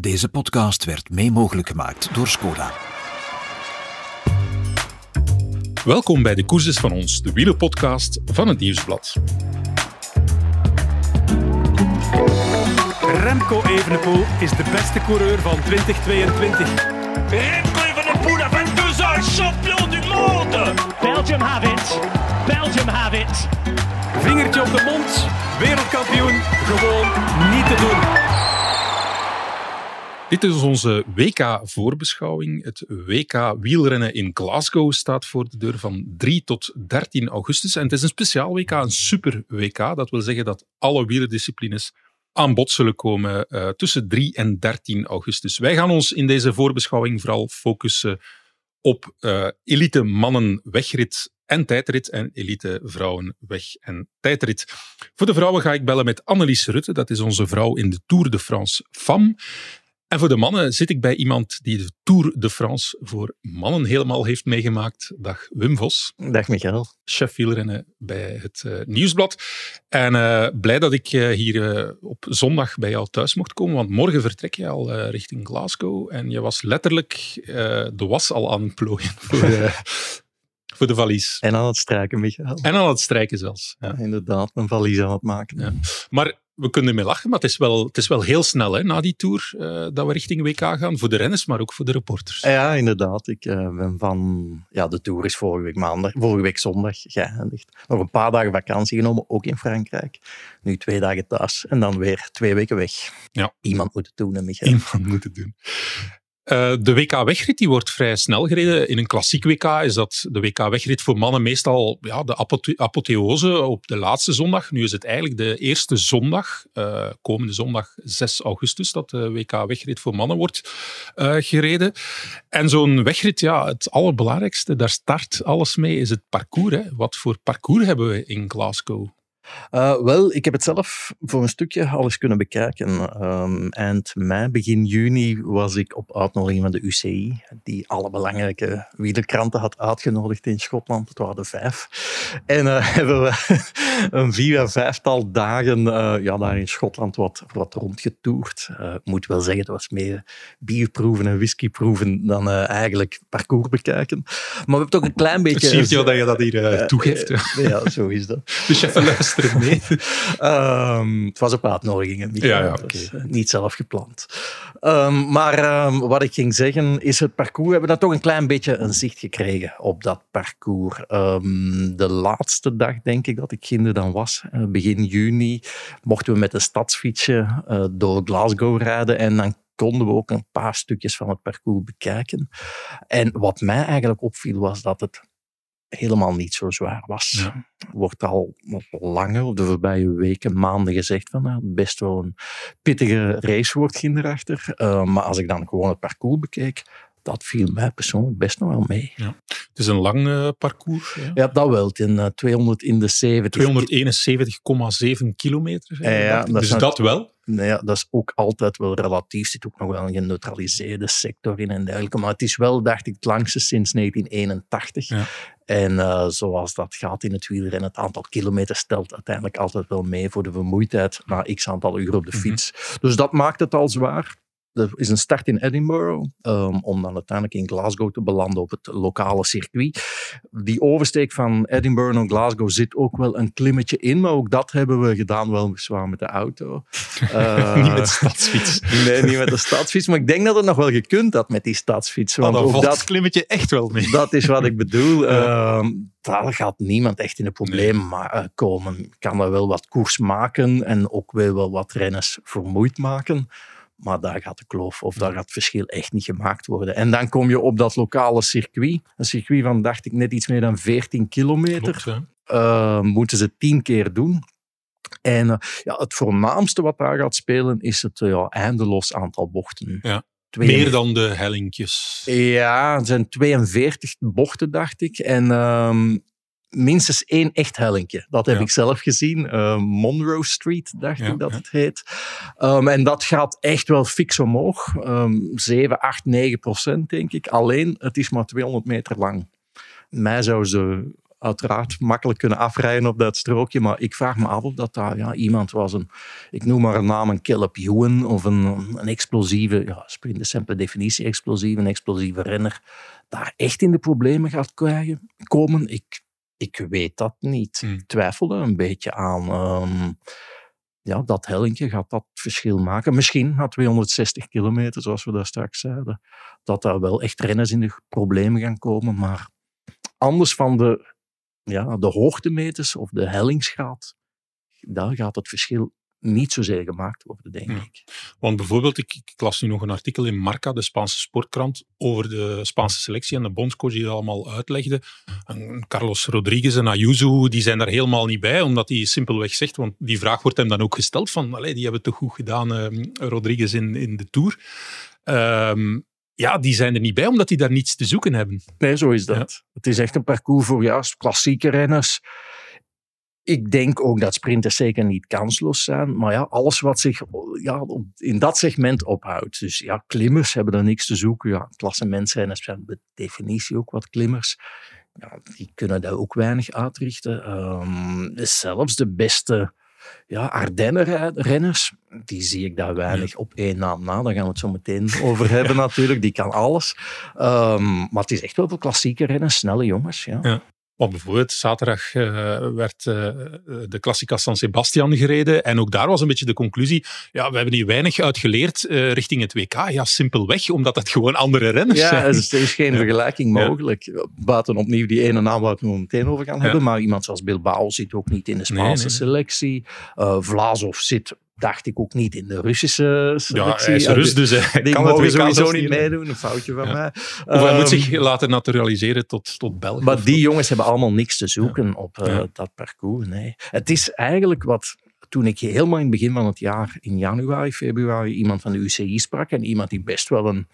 Deze podcast werd mee mogelijk gemaakt door Skoda. Welkom bij de Koerses van ons, de wielerpodcast van het Nieuwsblad. Remco Evenepoel is de beste coureur van 2022. Remco Evenepoel a 22 ans, champion du monde Belgium have it. Belgium have it. Vingertje op de mond, wereldkampioen, gewoon niet te doen. Dit is onze WK-voorbeschouwing. Het WK wielrennen in Glasgow staat voor de deur van 3 tot 13 augustus. En het is een speciaal WK, een super WK. Dat wil zeggen dat alle wielerdisciplines aan bod zullen komen uh, tussen 3 en 13 augustus. Wij gaan ons in deze voorbeschouwing vooral focussen op uh, elite mannen wegrit en tijdrit en elite vrouwen weg en tijdrit. Voor de vrouwen ga ik bellen met Annelies Rutte. Dat is onze vrouw in de Tour de France FAM. En voor de mannen zit ik bij iemand die de Tour de France voor mannen helemaal heeft meegemaakt. Dag Wim Vos. Dag Michael. Chef wielrennen bij het uh, Nieuwsblad. En uh, blij dat ik uh, hier op zondag bij jou thuis mocht komen, want morgen vertrek je al richting Glasgow. En je was letterlijk de was al aan het plooien voor, voor de valies. En aan het strijken, Michael. En aan het strijken zelfs. Ja. Inderdaad, een valies aan het maken. Ja. Maar we kunnen ermee lachen, maar het is wel, het is wel heel snel hè, na die tour uh, dat we richting WK gaan. Voor de renners, maar ook voor de reporters. Ja, inderdaad. Ik uh, ben van... Ja, de tour is vorige week maandag, vorige week zondag geëindigd. Nog een paar dagen vakantie genomen, ook in Frankrijk. Nu twee dagen thuis en dan weer twee weken weg. Ja. Iemand moet het doen, hè, Michael. Iemand moet het doen. Uh, de WK-wegrit die wordt vrij snel gereden. In een klassiek WK is dat de WK-wegrit voor mannen meestal ja, de apothe apotheose op de laatste zondag. Nu is het eigenlijk de eerste zondag, uh, komende zondag 6 augustus, dat de WK-wegrit voor mannen wordt uh, gereden. En zo'n wegrit, ja, het allerbelangrijkste, daar start alles mee, is het parcours. Hè. Wat voor parcours hebben we in Glasgow? Uh, wel, ik heb het zelf voor een stukje al eens kunnen bekijken. Um, eind mei, begin juni was ik op uitnodiging van de UCI, die alle belangrijke wielerkranten had uitgenodigd in Schotland. Het waren er vijf. En uh, hebben we een vier à vijftal dagen uh, ja, daar in Schotland wat, wat rondgetoerd. ik moet wel zeggen, het was meer bierproeven en whiskyproeven dan eigenlijk parcours bekijken. Maar we hebben toch een klein beetje... Je dat je dat hier toegeeft. ja, zo is dat. Dus even um, het was op uitnodigingen. Niet, ja, dus, uh, niet zelf gepland. Um, maar um, wat ik ging zeggen is het parcours. We hebben dan toch een klein beetje een zicht gekregen op dat parcours. de laatste dag, denk ik, dat ik kinder dan was, uh, begin juni, mochten we met een stadsfietsje uh, door Glasgow rijden en dan konden we ook een paar stukjes van het parcours bekijken. En wat mij eigenlijk opviel was dat het helemaal niet zo zwaar was. Ja. Wordt al langer, de voorbije weken, maanden gezegd van nou, best wel een pittige race wordt ging erachter. Uh, maar als ik dan gewoon het parcours bekeek, dat viel mij persoonlijk best nog wel mee. Ja. Het is een lang uh, parcours. Ja. ja, dat wel. In uh, 200 in de 70. 271,7 kilometer. Ja, ja, dat dus dat wel? Nou ja, dat is ook altijd wel relatief. Er zit ook nog wel een geneutraliseerde sector in en dergelijke. Maar het is wel, dacht ik, het langste sinds 1981. En uh, zoals dat gaat in het wielrennen, het aantal kilometers stelt uiteindelijk altijd wel mee voor de vermoeidheid na x aantal uur op de fiets. Mm -hmm. Dus dat maakt het al zwaar. Er is een start in Edinburgh, um, om dan uiteindelijk in Glasgow te belanden op het lokale circuit. Die oversteek van Edinburgh naar Glasgow zit ook wel een klimmetje in, maar ook dat hebben we gedaan wel zwaar met de auto. Uh, niet met de stadsfiets. Nee, niet met de stadsfiets, maar ik denk dat het nog wel gekund had met die stadsfiets. Want oh, ook dat klimmetje echt wel mee. Dat is wat ik bedoel. Ja. Uh, daar gaat niemand echt in de problemen nee. komen. Kan er wel wat koers maken en ook weer wel wat renners vermoeid maken. Maar daar gaat de kloof of daar gaat het verschil echt niet gemaakt worden. En dan kom je op dat lokale circuit. Een circuit van, dacht ik, net iets meer dan 14 kilometer. Klopt, uh, moeten ze tien keer doen. En uh, ja, het voornaamste wat daar gaat spelen is het uh, ja, eindeloos aantal bochten. Ja. Meer dan de hellinkjes. Ja, het zijn 42 bochten, dacht ik. En um, minstens één echt hellinkje. Dat heb Ja. ik zelf gezien. Uh, Monroe Street, dacht Ja, ik dat ja. het heet. Um, en dat gaat echt wel fix omhoog. Um, 7, 8, 9 procent, denk ik. Alleen, het is maar 200 meter lang. Mij zou ze uiteraard makkelijk kunnen afrijden op dat strookje. Maar ik vraag me af of dat daar ja, iemand was, een, ik noem maar een naam, een Caleb Ewan of een, een explosieve, ja, sprint de simpele definitie, explosieve, een explosieve renner, daar echt in de problemen gaat krijgen, komen. Ik, ik weet dat niet. Hmm. Ik twijfel er een beetje aan. Ehm, ja, dat hellinkje gaat dat verschil maken. Misschien na 260 kilometer, zoals we daar straks zeiden, dat daar wel echt renners in de problemen gaan komen. Maar anders van de, ja, de hoogtemeters of de hellingsgraad, daar gaat het verschil niet zozeer gemaakt worden, denk Ja. ik. Want bijvoorbeeld, ik, ik las nu nog een artikel in Marca, de Spaanse sportkrant, over de Spaanse selectie en de bondscoach die dat allemaal uitlegde. En Carlos Rodriguez en Ayuso, die zijn daar helemaal niet bij, omdat hij simpelweg zegt, want die vraag wordt hem dan ook gesteld van, allee, die hebben het toch goed gedaan, eh, Rodriguez in, in de Tour. Ehm, ja, die zijn er niet bij, omdat die daar niets te zoeken hebben. Nee, zo is dat. Het is echt een parcours voor juist klassieke renners. Ik denk ook dat sprinters zeker niet kansloos zijn. Maar ja, alles wat zich ja, in dat segment ophoudt. Dus ja, klimmers hebben daar niks te zoeken. Ja, klassementsrenners zijn per definitie ook wat klimmers. Ja, die kunnen daar ook weinig uitrichten. Ehm, dus zelfs de beste ja, Ardennen-renners, die zie ik daar weinig op één naam na. Daar gaan we het zo meteen over hebben natuurlijk. Die kan alles. Ehm, maar het is echt wel voor klassieke renners, snelle jongens. Ja. Ja. Want bijvoorbeeld, zaterdag eh, werd eh, de Classica San Sebastian gereden. En ook daar was een beetje de conclusie. Ja, we hebben hier weinig uit geleerd eh, richting het WK. Ja, simpelweg, omdat het gewoon andere renners Ja, zijn. er is, er is geen Ja. vergelijking Ja. mogelijk. Buiten opnieuw die ene naam waar we het meteen over gaan Ja. hebben. Maar iemand zoals Bilbao zit ook niet in de Nee, Spaanse nee, nee. selectie. Eh Vlasov zit, dacht ik, ook niet in de Russische Ja, selectie. hij is Rus, dus hij Die kan WK sowieso niet meedoen. Een foutje van Ja. mij. Of hij moet Ehm, zich laten naturaliseren tot, tot België. Maar die jongens hebben allemaal niks te zoeken op eh, Ja. dat parcours. Nee. Het is eigenlijk wat. Toen ik helemaal in het begin van het jaar, in januari, februari, iemand van de UCI sprak. En iemand die best wel een,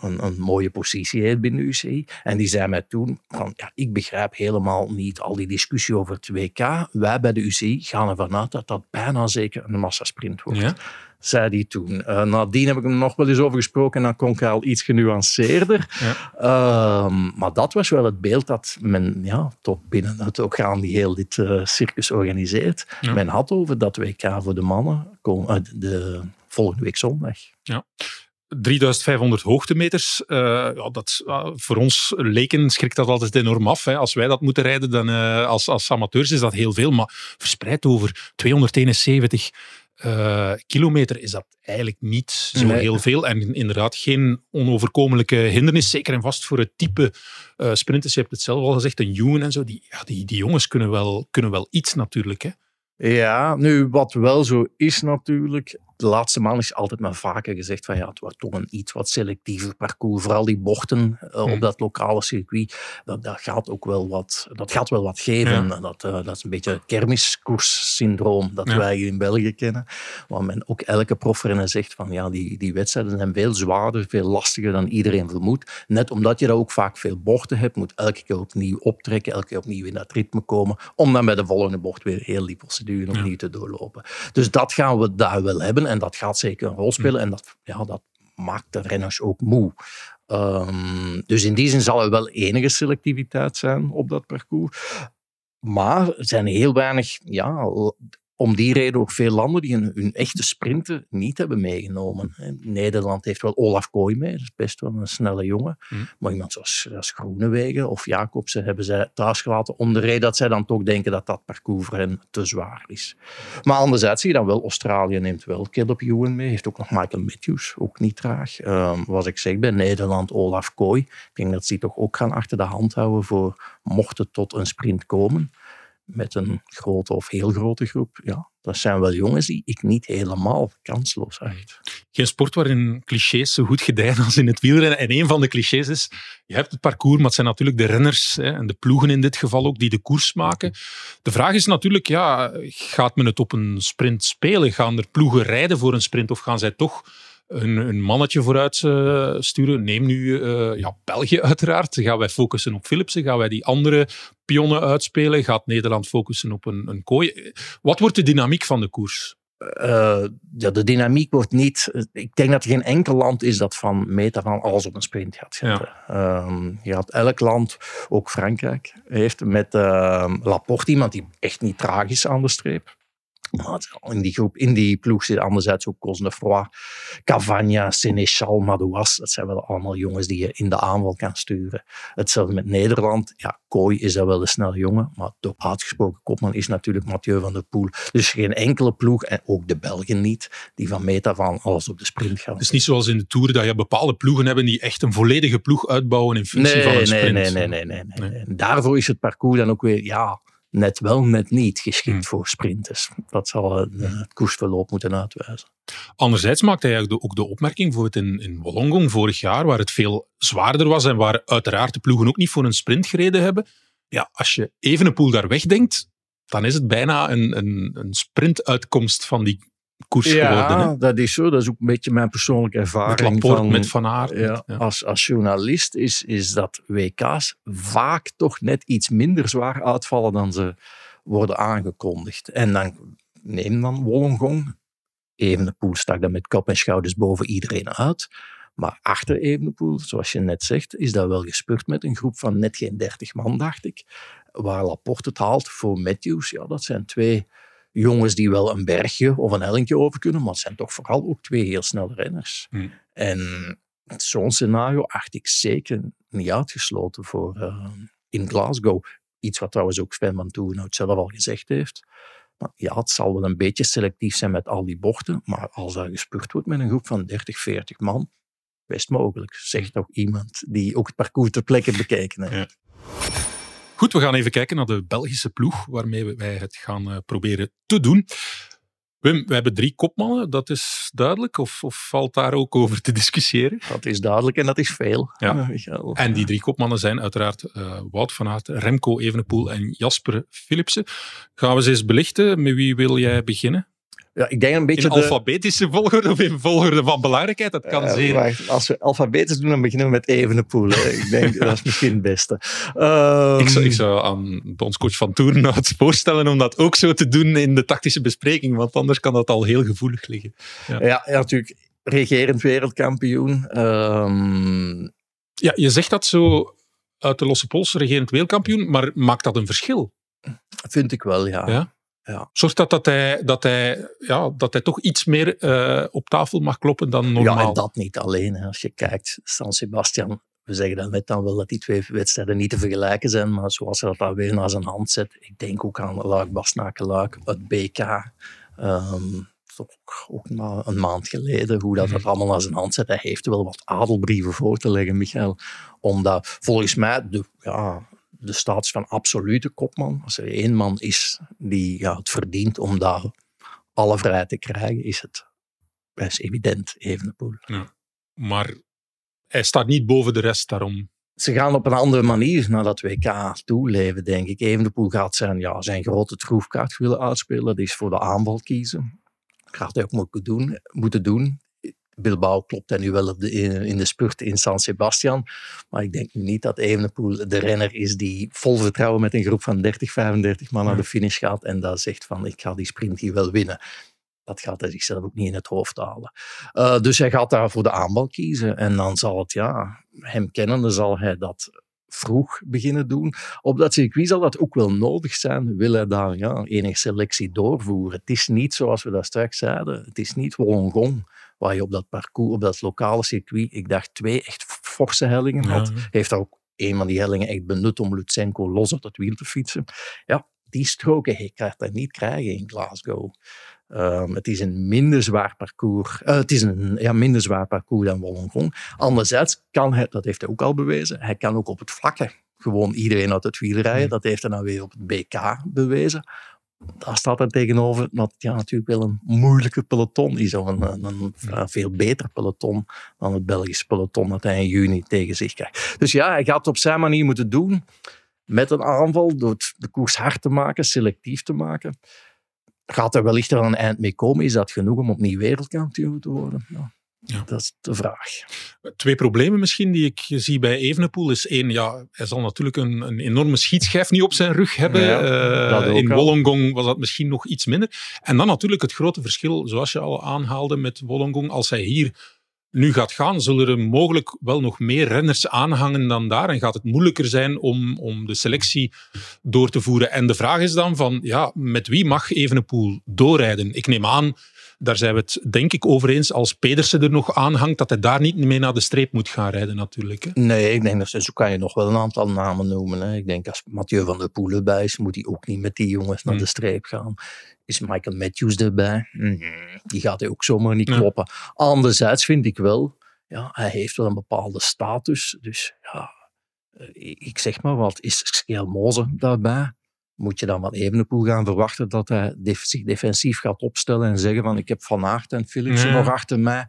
een, een mooie positie heeft binnen de UCI. En die zei mij toen: van, ja, Ik begrijp helemaal niet al die discussie over het WK. Wij bij de UCI gaan ervan uit dat dat bijna zeker een massasprint wordt? Zei hij toen. Eh, nadien heb ik hem nog wel eens over gesproken en dan klonk hij al iets genuanceerder. Ja. Ehm, maar dat was wel het beeld dat men ja, toch binnen het orgaan die heel dit eh, circus organiseert, Ja. men had over dat WK voor de mannen kom, eh, de volgende week zondag. 3500 hoogtemeters, ja, dat, uh, voor ons leken schrikt dat altijd enorm af. Hè. Als wij dat moeten rijden, dan, uh, als, als amateurs is dat heel veel. Maar verspreid over 271 uh, kilometer is dat eigenlijk niet zo nee. heel veel. En inderdaad geen onoverkomelijke hindernis. Zeker en vast voor het type uh, sprinters. Je hebt het zelf al gezegd, een jongen en zo. Die, ja, die, die jongens kunnen wel, kunnen wel iets natuurlijk. Hè. Ja, nu wat wel zo is natuurlijk, de laatste maanden is altijd maar vaker gezegd van ja, het wordt toch een iets wat selectiever parcours. Vooral die bochten uh, Hmm. op dat lokale circuit, dat, dat, gaat ook wel wat, dat gaat wel wat geven. Ja. Dat, uh, dat is een beetje het kermiskoers-syndroom dat Ja. wij hier in België kennen. Waar men ook elke profrenner zegt van ja, die, die wedstrijden zijn veel zwaarder, veel lastiger dan iedereen vermoedt. Net omdat je daar ook vaak veel bochten hebt, moet elke keer opnieuw optrekken, elke keer opnieuw in dat ritme komen, om dan bij de volgende bocht weer heel die procedure opnieuw Ja. te doorlopen. Dus dat gaan we daar wel hebben en dat gaat zeker een rol spelen. En dat, ja, dat maakt de renners ook moe. Um, dus in die zin zal er wel enige selectiviteit zijn op dat parcours. Maar er zijn heel weinig, ja, om die reden ook veel landen die hun, hun echte sprinten niet hebben meegenomen. Nederland heeft wel Olaf Kooi mee, dat is best wel een snelle jongen. Hmm. Maar iemand zoals, zoals Groenewegen of Jacobsen hebben zij thuis gelaten om de reden dat zij dan toch denken dat dat parcours voor hen te zwaar is. Maar anderzijds zie je dan wel, Australië neemt wel Caleb Ewan mee, heeft ook nog Michael Matthews, ook niet traag. Um, wat ik zeg, bij Nederland Olaf Kooi, ik denk dat ze die toch ook gaan achter de hand houden voor mocht het tot een sprint komen met een grote of heel grote groep. Ja, dat zijn wel jongens die ik niet helemaal kansloos acht. Geen sport waarin clichés zo goed gedijen als in het wielrennen. En een van de clichés is, je hebt het parcours, maar het zijn natuurlijk de renners hè, en de ploegen in dit geval ook, die de koers maken. De vraag is natuurlijk, ja, gaat men het op een sprint spelen? Gaan er ploegen rijden voor een sprint of gaan zij toch een, een mannetje vooruit uh, sturen. Neem nu uh, ja, België uiteraard. Gaan wij focussen op Philipsen? Gaan wij die andere pionnen uitspelen? Gaat Nederland focussen op een, een kooi? Wat wordt de dynamiek van de koers? uh, ja, de dynamiek wordt niet. Ik denk dat er geen enkel land is dat van meta van alles op een sprint gaat zetten. Ja. Um, je had elk land, ook Frankrijk, heeft met uh, Laporte iemand die echt niet tragisch aan de streep. In die groep, in die ploeg zit anderzijds ook Cosnefroy, Cavagna, Seneschal, Madouas. Dat zijn wel allemaal jongens die je in de aanval kan sturen. Hetzelfde met Nederland. Ja, Kooi is dat wel een snelle jongen, maar de uitgesproken kopman is natuurlijk Mathieu van der Poel. Dus geen enkele ploeg, en ook de Belgen niet, die van meta van alles op de sprint gaan. Het is niet zoals in de Tour dat je bepaalde ploegen hebben die echt een volledige ploeg uitbouwen in functie nee, van een sprint. Nee, nee, nee, nee, nee, nee. Daarvoor is het parcours dan ook weer, ja, net wel, net niet geschikt hmm. voor sprinters. Dat zal het koersverloop moeten uitwijzen. Anderzijds maakte hij ook de opmerking voor het in, in Wollongong vorig jaar, waar het veel zwaarder was en waar uiteraard de ploegen ook niet voor een sprint gereden hebben. Ja, als je even een poel daar wegdenkt, dan is het bijna een, een, een sprintuitkomst van die koers ja, geworden. Hè? dat is zo. Dat is ook een beetje mijn persoonlijke ervaring. Met van, met Van Aert. Ja, Als, als journalist is, is dat WK's vaak toch net iets minder zwaar uitvallen dan ze worden aangekondigd. En dan neem dan Wollongong. Evenepoel stak dan met kop en schouders boven iedereen uit. Maar achter Evenepoel, zoals je net zegt, is dat wel gespurt met een groep van net geen 30 man, dacht ik. Waar Laporte het haalt voor Matthews, ja, dat zijn twee jongens die wel een bergje of een hellingje over kunnen, maar het zijn toch vooral ook twee heel snelle renners. Hmm. En zo'n scenario acht ik zeker niet uitgesloten voor uh, in Glasgow. Iets wat trouwens ook Sven van Toernout zelf al gezegd heeft. Maar ja, het zal wel een beetje selectief zijn met al die bochten, maar als er gespurt wordt met een groep van 30, 40 man, best mogelijk. Zegt toch iemand die ook het parcours ter plekke bekeken heeft. Ja. Goed, we gaan even kijken naar de Belgische ploeg waarmee wij het gaan uh, proberen te doen. Wim, we hebben drie kopmannen, dat is duidelijk? Of, of, valt daar ook over te discussiëren? Dat is duidelijk en dat is veel. Ja. En die drie kopmannen zijn uiteraard uh, Wout van Aert, Remco Evenepoel en Jasper Philipsen. Gaan we ze eens belichten? Met wie wil jij beginnen? Ja, ik denk een beetje in alfabetische volgorde of in volgorde van belangrijkheid? Dat kan uh, zeer. Wacht, als we alfabetisch doen, dan beginnen we met Evenepoel. ik denk dat is misschien het beste. ik, zou, ik zou aan de bondscoach van Toernout voorstellen om dat ook zo te doen in de tactische bespreking, want anders kan dat al heel gevoelig liggen. Ja, ja, ja natuurlijk. Regerend wereldkampioen. Um... Ja, je zegt dat zo uit de losse pols, regerend wereldkampioen, maar maakt dat een verschil? Vind ik wel, ja. ja? Ja. Zorgt dat dat hij, dat hij, ja, dat hij toch iets meer uh, op tafel mag kloppen dan normaal? Ja, en dat niet alleen. Hè. Als je kijkt, San Sebastian, we zeggen dan net dan wel dat die twee wedstrijden niet te vergelijken zijn, maar zoals hij dat dan weer naar zijn hand zet, ik denk ook aan Luik Basnaken Luik, het BK, um, ook, ook maar een maand geleden, hoe dat, dat mhm. allemaal naar zijn hand zet. Hij heeft wel wat adelbrieven voor te leggen, Michael. Omdat volgens mij de, ja, de status van absolute kopman. Als er één man is die ja, het verdient om daar alle vrijheid te krijgen, is het is evident Evenepoel. Ja. Maar hij staat niet boven de rest daarom. Ze gaan op een andere manier naar dat WK toeleven, denk ik. Evenepoel gaat zijn, ja, zijn grote troefkaart willen uitspelen. Dat is voor de aanval kiezen. Dat gaat hij ook moeten doen. Moeten doen. Bilbao klopt en nu wel in de spurt in San Sebastian. Maar ik denk nu niet dat Evenepoel de renner is die vol vertrouwen met een groep van 30, 35 man naar de finish gaat en daar zegt van ik ga die sprint hier wel winnen. Dat gaat hij zichzelf ook niet in het hoofd halen. Uh, dus hij gaat daar voor de aanval kiezen. En dan zal het, ja, hem kennende zal hij dat vroeg beginnen doen. Op dat circuit zal dat ook wel nodig zijn. Wil hij daar ja, enige selectie doorvoeren? Het is niet zoals we daar straks zeiden. Het is niet Wollongong waar je op dat parcours, op dat lokale circuit, ik dacht twee echt forse hellingen had. Heeft ook een van die hellingen echt benut om Lutsenko los op het wiel te fietsen. Ja, die stroken hij kan dat niet krijgen in Glasgow. Um, het is een minder zwaar parcours. Uh, het is een ja, minder zwaar parcours dan Wollongong. Anderzijds kan hij, dat heeft hij ook al bewezen, hij kan ook op het vlakke gewoon iedereen uit het wiel rijden. Dat heeft hij nou weer op het BK bewezen daar staat er tegenover dat ja, natuurlijk wel een moeilijke peloton is. Een, een, veel beter peloton dan het Belgische peloton dat hij in juni tegen zich krijgt. Dus ja, hij gaat het op zijn manier moeten doen. Met een aanval, door de koers hard te maken, selectief te maken. Gaat er wellicht wel een eind mee komen? Is dat genoeg om opnieuw wereldkampioen te worden? Ja. Ja. Dat is de vraag. Twee problemen misschien die ik zie bij Evenepoel is één, ja, hij zal natuurlijk een, een enorme schietschijf niet op zijn rug hebben. Ja, Eh, in. Wollongong was dat misschien nog iets minder. En dan natuurlijk het grote verschil, zoals je al aanhaalde met Wollongong, als hij hier nu gaat gaan, zullen er mogelijk wel nog meer renners aanhangen dan daar en gaat het moeilijker zijn om, om de selectie door te voeren. En de vraag is dan van, ja, met wie mag Evenepoel doorrijden? Ik neem aan, daar zijn we het denk ik over eens, als Pedersen er nog aanhangt, dat hij daar niet mee naar de streep moet gaan rijden natuurlijk. Hè? Nee, ik denk dat zo kan je nog wel een aantal namen noemen. Hè. Ik denk als Mathieu van der Poel erbij is, moet hij ook niet met die jongens naar Hmm. de streep gaan. Is Michael Matthews erbij? Mhm. Die gaat hij ook zomaar niet kloppen. Anderzijds vind ik wel, ja, hij heeft wel een bepaalde status. Dus ja, eh, ik zeg maar wat, is Schelmoze daarbij? Moet je dan van Evenepoel gaan verwachten dat hij def- zich defensief gaat opstellen en zeggen van ik heb Van Aert en Philipsen Ja. nog achter mij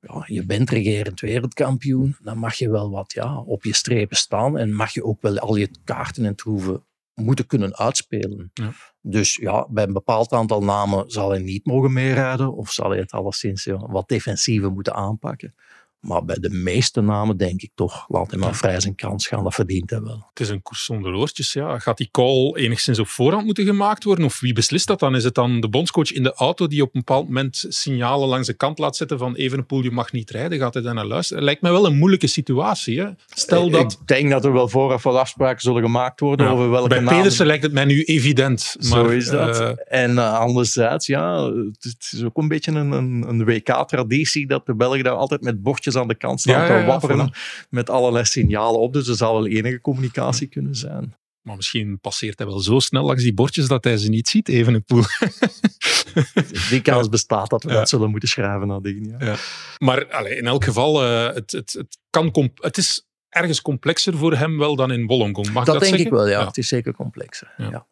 ja, je bent regerend wereldkampioen, dan mag je wel wat ja, op je strepen staan en mag je ook wel al je kaarten en troeven moeten kunnen uitspelen. Ja. Dus ja, bij een bepaald aantal namen zal hij niet mogen meerijden of zal hij het alleszins ja, wat defensiever moeten aanpakken. Maar bij de meeste namen denk ik toch, laat hem maar vrij zijn kans gaan, dat verdient hij wel. Het is een koers zonder oortjes. Ja. Gaat die call enigszins op voorhand moeten gemaakt worden? Of wie beslist dat dan? Is het dan de bondscoach in de auto die op een bepaald moment signalen langs de kant laat zetten van Evenepoel, je mag niet rijden? Gaat hij daar naar luisteren? Lijkt mij wel een moeilijke situatie. Hè? Stel dat... Ik denk dat er wel vooraf wel afspraken zullen gemaakt worden Ja, over welke bij namen- Pedersen lijkt het mij nu evident. Maar, Zo is dat. eh, en uh, anderzijds, ja, het is ook een beetje een, een, een WK-traditie dat de Belgen daar altijd met aan de kant staan te wapperen met allerlei signalen op. Dus er zal wel enige communicatie kunnen zijn. maar misschien passeert hij wel zo snel langs die bordjes dat hij ze niet ziet, Evenepoel. Die kans bestaat dat we Ja. dat zullen moeten schrijven nadien. Ja. Ja. Maar in elk geval, eh, het, het, het, kan het is ergens complexer voor hem wel dan in Wollongong. Mag Dat, dat denk zeggen? ik wel, ja. Ja. Het is zeker complexer. Ja. Ja.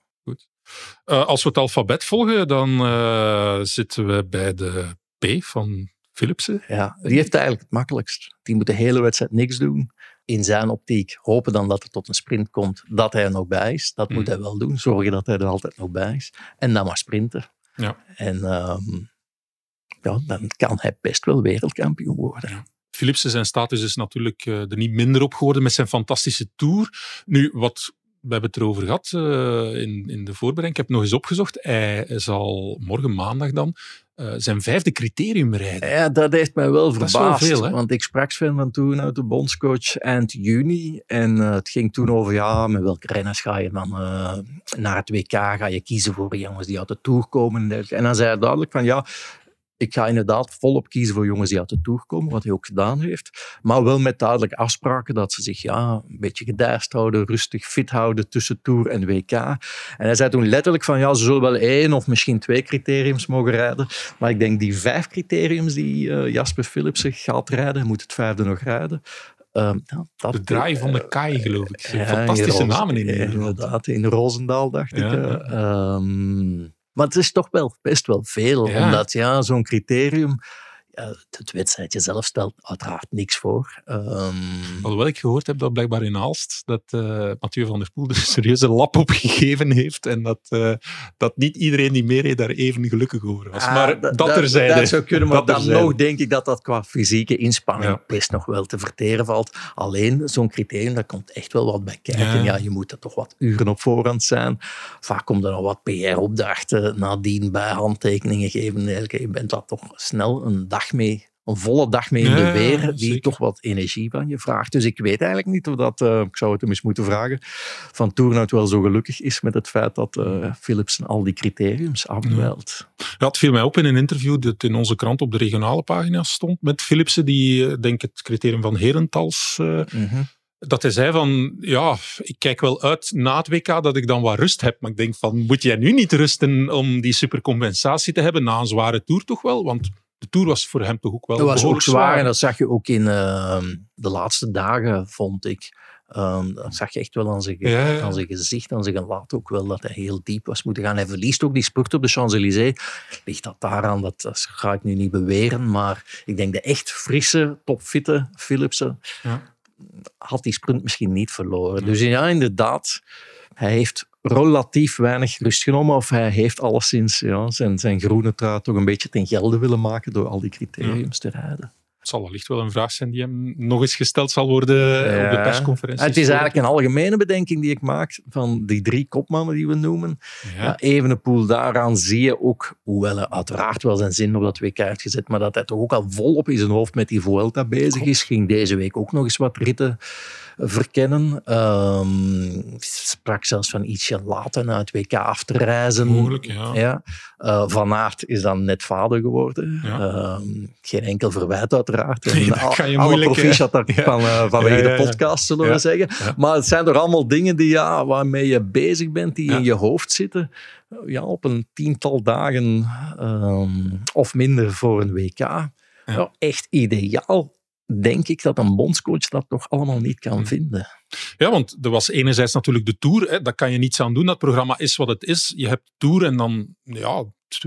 Eh, als we het alfabet volgen, dan eh, zitten we bij de P van Philipsen. Ja, die heeft het eigenlijk het makkelijkst. Die moet de hele wedstrijd niks doen. In zijn optiek hopen dan dat er tot een sprint komt, dat hij er nog bij is. Dat moet Mhm. hij wel doen. Zorgen dat hij er altijd nog bij is. En dan maar sprinten. Ja. En ehm, ja, dan kan hij best wel wereldkampioen worden. Philipsen zijn status is natuurlijk eh, er niet minder op geworden met zijn fantastische tour. Nu, wat we hebben het erover gehad eh, in, in de voorbereiding. Ik heb het nog eens opgezocht. Hij zal morgen maandag dan eh, zijn vijfde criterium rijden. Ja, dat heeft mij wel Dat wel verbaasd. veel, want ik sprak Sven van toen uit de bondscoach eind juni. En eh, het ging toen over, ja, met welke renners ga je dan eh, naar het WK? Ga je kiezen voor jongens die uit de Tour komen? En dan zei hij duidelijk van, ja, ik ga inderdaad volop kiezen voor jongens die uit de Tour komen, wat hij ook gedaan heeft. Maar wel met duidelijke afspraken dat ze zich ja, een beetje gedijst houden, rustig fit houden tussen Tour en WK. En hij zei toen letterlijk van, ja, ze zullen wel één of misschien twee criteriums mogen rijden. Maar ik denk die vijf criteriums die eh, Jasper Philipsen gaat rijden, hij moet het vijfde nog rijden. ehm, ja, dat, De draai van de Kai, geloof ik. ja, Fantastische in namen in. Inderdaad, in Roosendaal dacht Ja, ik. eh. ja. Maar het is toch wel best wel veel, Ja. omdat ja, zo'n criterium, het wedstrijdje zelf stelt uiteraard niks voor. Ehm, Alhoewel ik gehoord heb dat blijkbaar in Aalst dat eh Mathieu van der Poel er een serieuze lap op gegeven heeft en dat, eh, dat niet iedereen die meereed daar even gelukkig over was. Ah, maar da- dat da- terzijde. Dat zou kunnen, maar Dat dan nog denk ik dat dat qua fysieke inspanning Ja. best nog wel te verteren valt. Alleen zo'n criterium, daar komt echt wel wat bij kijken. Ja. Ja. je moet er toch wat uren op voorhand zijn. Vaak komt er nog wat PR-opdrachten nadien bij, handtekeningen geven. Je bent daar toch snel een dag mee, een volle dag mee in de weer, die zeker. toch wat energie van je vraagt. Dus ik weet eigenlijk niet of dat, eh, ik zou het hem eens moeten vragen, van Tournout wel zo gelukkig is met het feit dat eh Philipsen al die criteriums afdwijlt. Ja, het viel mij op in een interview dat in onze krant op de regionale pagina stond met Philipsen, die eh, denk het criterium van Herentals Mhm. dat hij zei van, ja, ik kijk wel uit na het WK dat ik dan wat rust heb. Maar ik denk van, moet jij nu niet rusten om die supercompensatie te hebben na een zware tour toch wel? Want de tour was voor hem toch ook wel Dat was ook behoorlijk zwaar en dat zag je ook in ehm, de laatste dagen, vond ik. Ehm, dat zag je echt wel aan zijn, ge- Ja, ja. aan zijn gezicht, aan zijn gelaat ook wel, dat hij heel diep was moeten gaan. Hij verliest ook die spurt op de Champs-Élysées. Ligt dat daaraan? Dat, dat ga ik nu niet beweren, maar ik denk de echt frisse, topfitte Philipsen Ja. had die sprint misschien niet verloren. Dus ja, inderdaad, hij heeft relatief weinig rust genomen of hij heeft alleszins ja, zijn, zijn groene trui toch een beetje ten gelde willen maken door al die criteriums te rijden. Het zal wellicht wel een vraag zijn die hem nog eens gesteld zal worden op de persconferentie. Het is eigenlijk een algemene bedenking die ik maak van die drie kopmannen die we noemen. Ja. Ja, Evenepoel, daaraan zie je ook, hoewel hij uiteraard wel zijn zin op dat WK heeft gezet, maar dat hij toch ook al volop in zijn hoofd met die Vuelta bezig is. Ging deze week ook nog eens wat ritten verkennen. Ehm sprak zelfs van ietsje later naar het WK af te reizen. Mogelijk, ja. Ja. Eh, Van Aert is dan net vader geworden. Ehm, geen enkel verwijt uiteraard. En al- kan je alle moeilijk, proficiat hè. daarvan, eh, vanwege ja, de podcast, zullen we zeggen. Maar het zijn toch allemaal dingen die, ja, waarmee je bezig bent, die in je hoofd zitten. Ja, op een tiental dagen ehm, of minder voor een WK. Ja. echt ideaal, denk ik, dat een bondscoach dat nog allemaal niet kan Hm. vinden. Ja, want er was enerzijds natuurlijk de Tour. Hè, daar kan je niets aan doen. Dat programma is wat het is. Je hebt Tour en dan ja,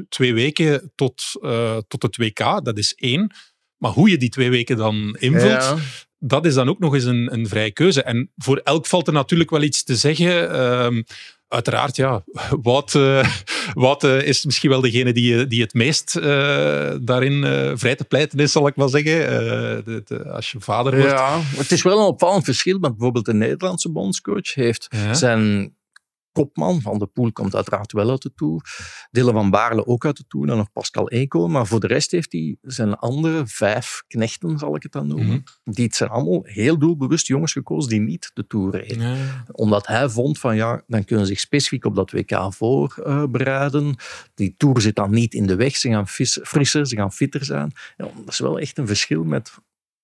twee weken tot, eh, tot het WK. Dat is één. Maar hoe je die twee weken dan invult, Ja. dat is dan ook nog eens een, een vrije keuze. En voor elk valt er natuurlijk wel iets te zeggen. Ehm, uiteraard, ja, Wout, eh, Wout eh, is misschien wel degene die, die het meest eh, daarin eh, vrij te pleiten is, zal ik maar zeggen. Eh, de- de- als je vader wordt. Ja, het is wel een opvallend verschil, want bijvoorbeeld de Nederlandse bondscoach heeft Ja. zijn kopman, Van de Poel komt uiteraard wel uit de Tour, Dylan van Baarle ook uit de Tour, dan nog Pascal Eco, maar voor de rest heeft hij zijn andere vijf knechten, zal ik het dan noemen. Mhm. Die het zijn allemaal heel doelbewust jongens gekozen die niet de Tour reden. Omdat hij vond van ja, dan kunnen ze zich specifiek op dat WK voorbereiden. Die Tour zit dan niet in de weg, ze gaan frisser, ze gaan fitter zijn. Ja, dat is wel echt een verschil met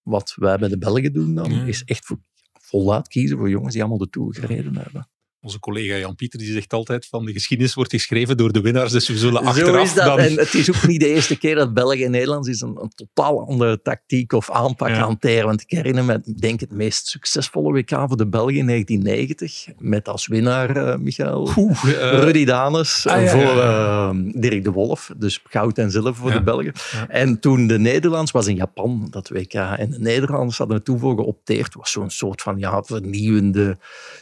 wat wij bij de Belgen doen dan, is echt voor, voluit kiezen voor jongens die allemaal de Tour gereden hebben. Onze collega Jan-Pieter die zegt altijd van de geschiedenis wordt geschreven door de winnaars, dus we zullen Zo achteraf is dat. dan... En het is ook niet de eerste keer dat België en Nederland is een, een totaal andere tactiek of aanpak Ja. hanteren. Want ik herinner me, ik denk het meest succesvolle WK voor de Belgen in 1990. Met als winnaar uh, Michael Oeh, uh, Rudy Danes ah, ja, voor uh, Dirk de Wolf. Dus goud en zilver voor de Belgen. En toen de Nederlands was in Japan, dat WK. En de Nederlanders hadden het toen voor geopteerd. was zo'n soort van ja, vernieuwende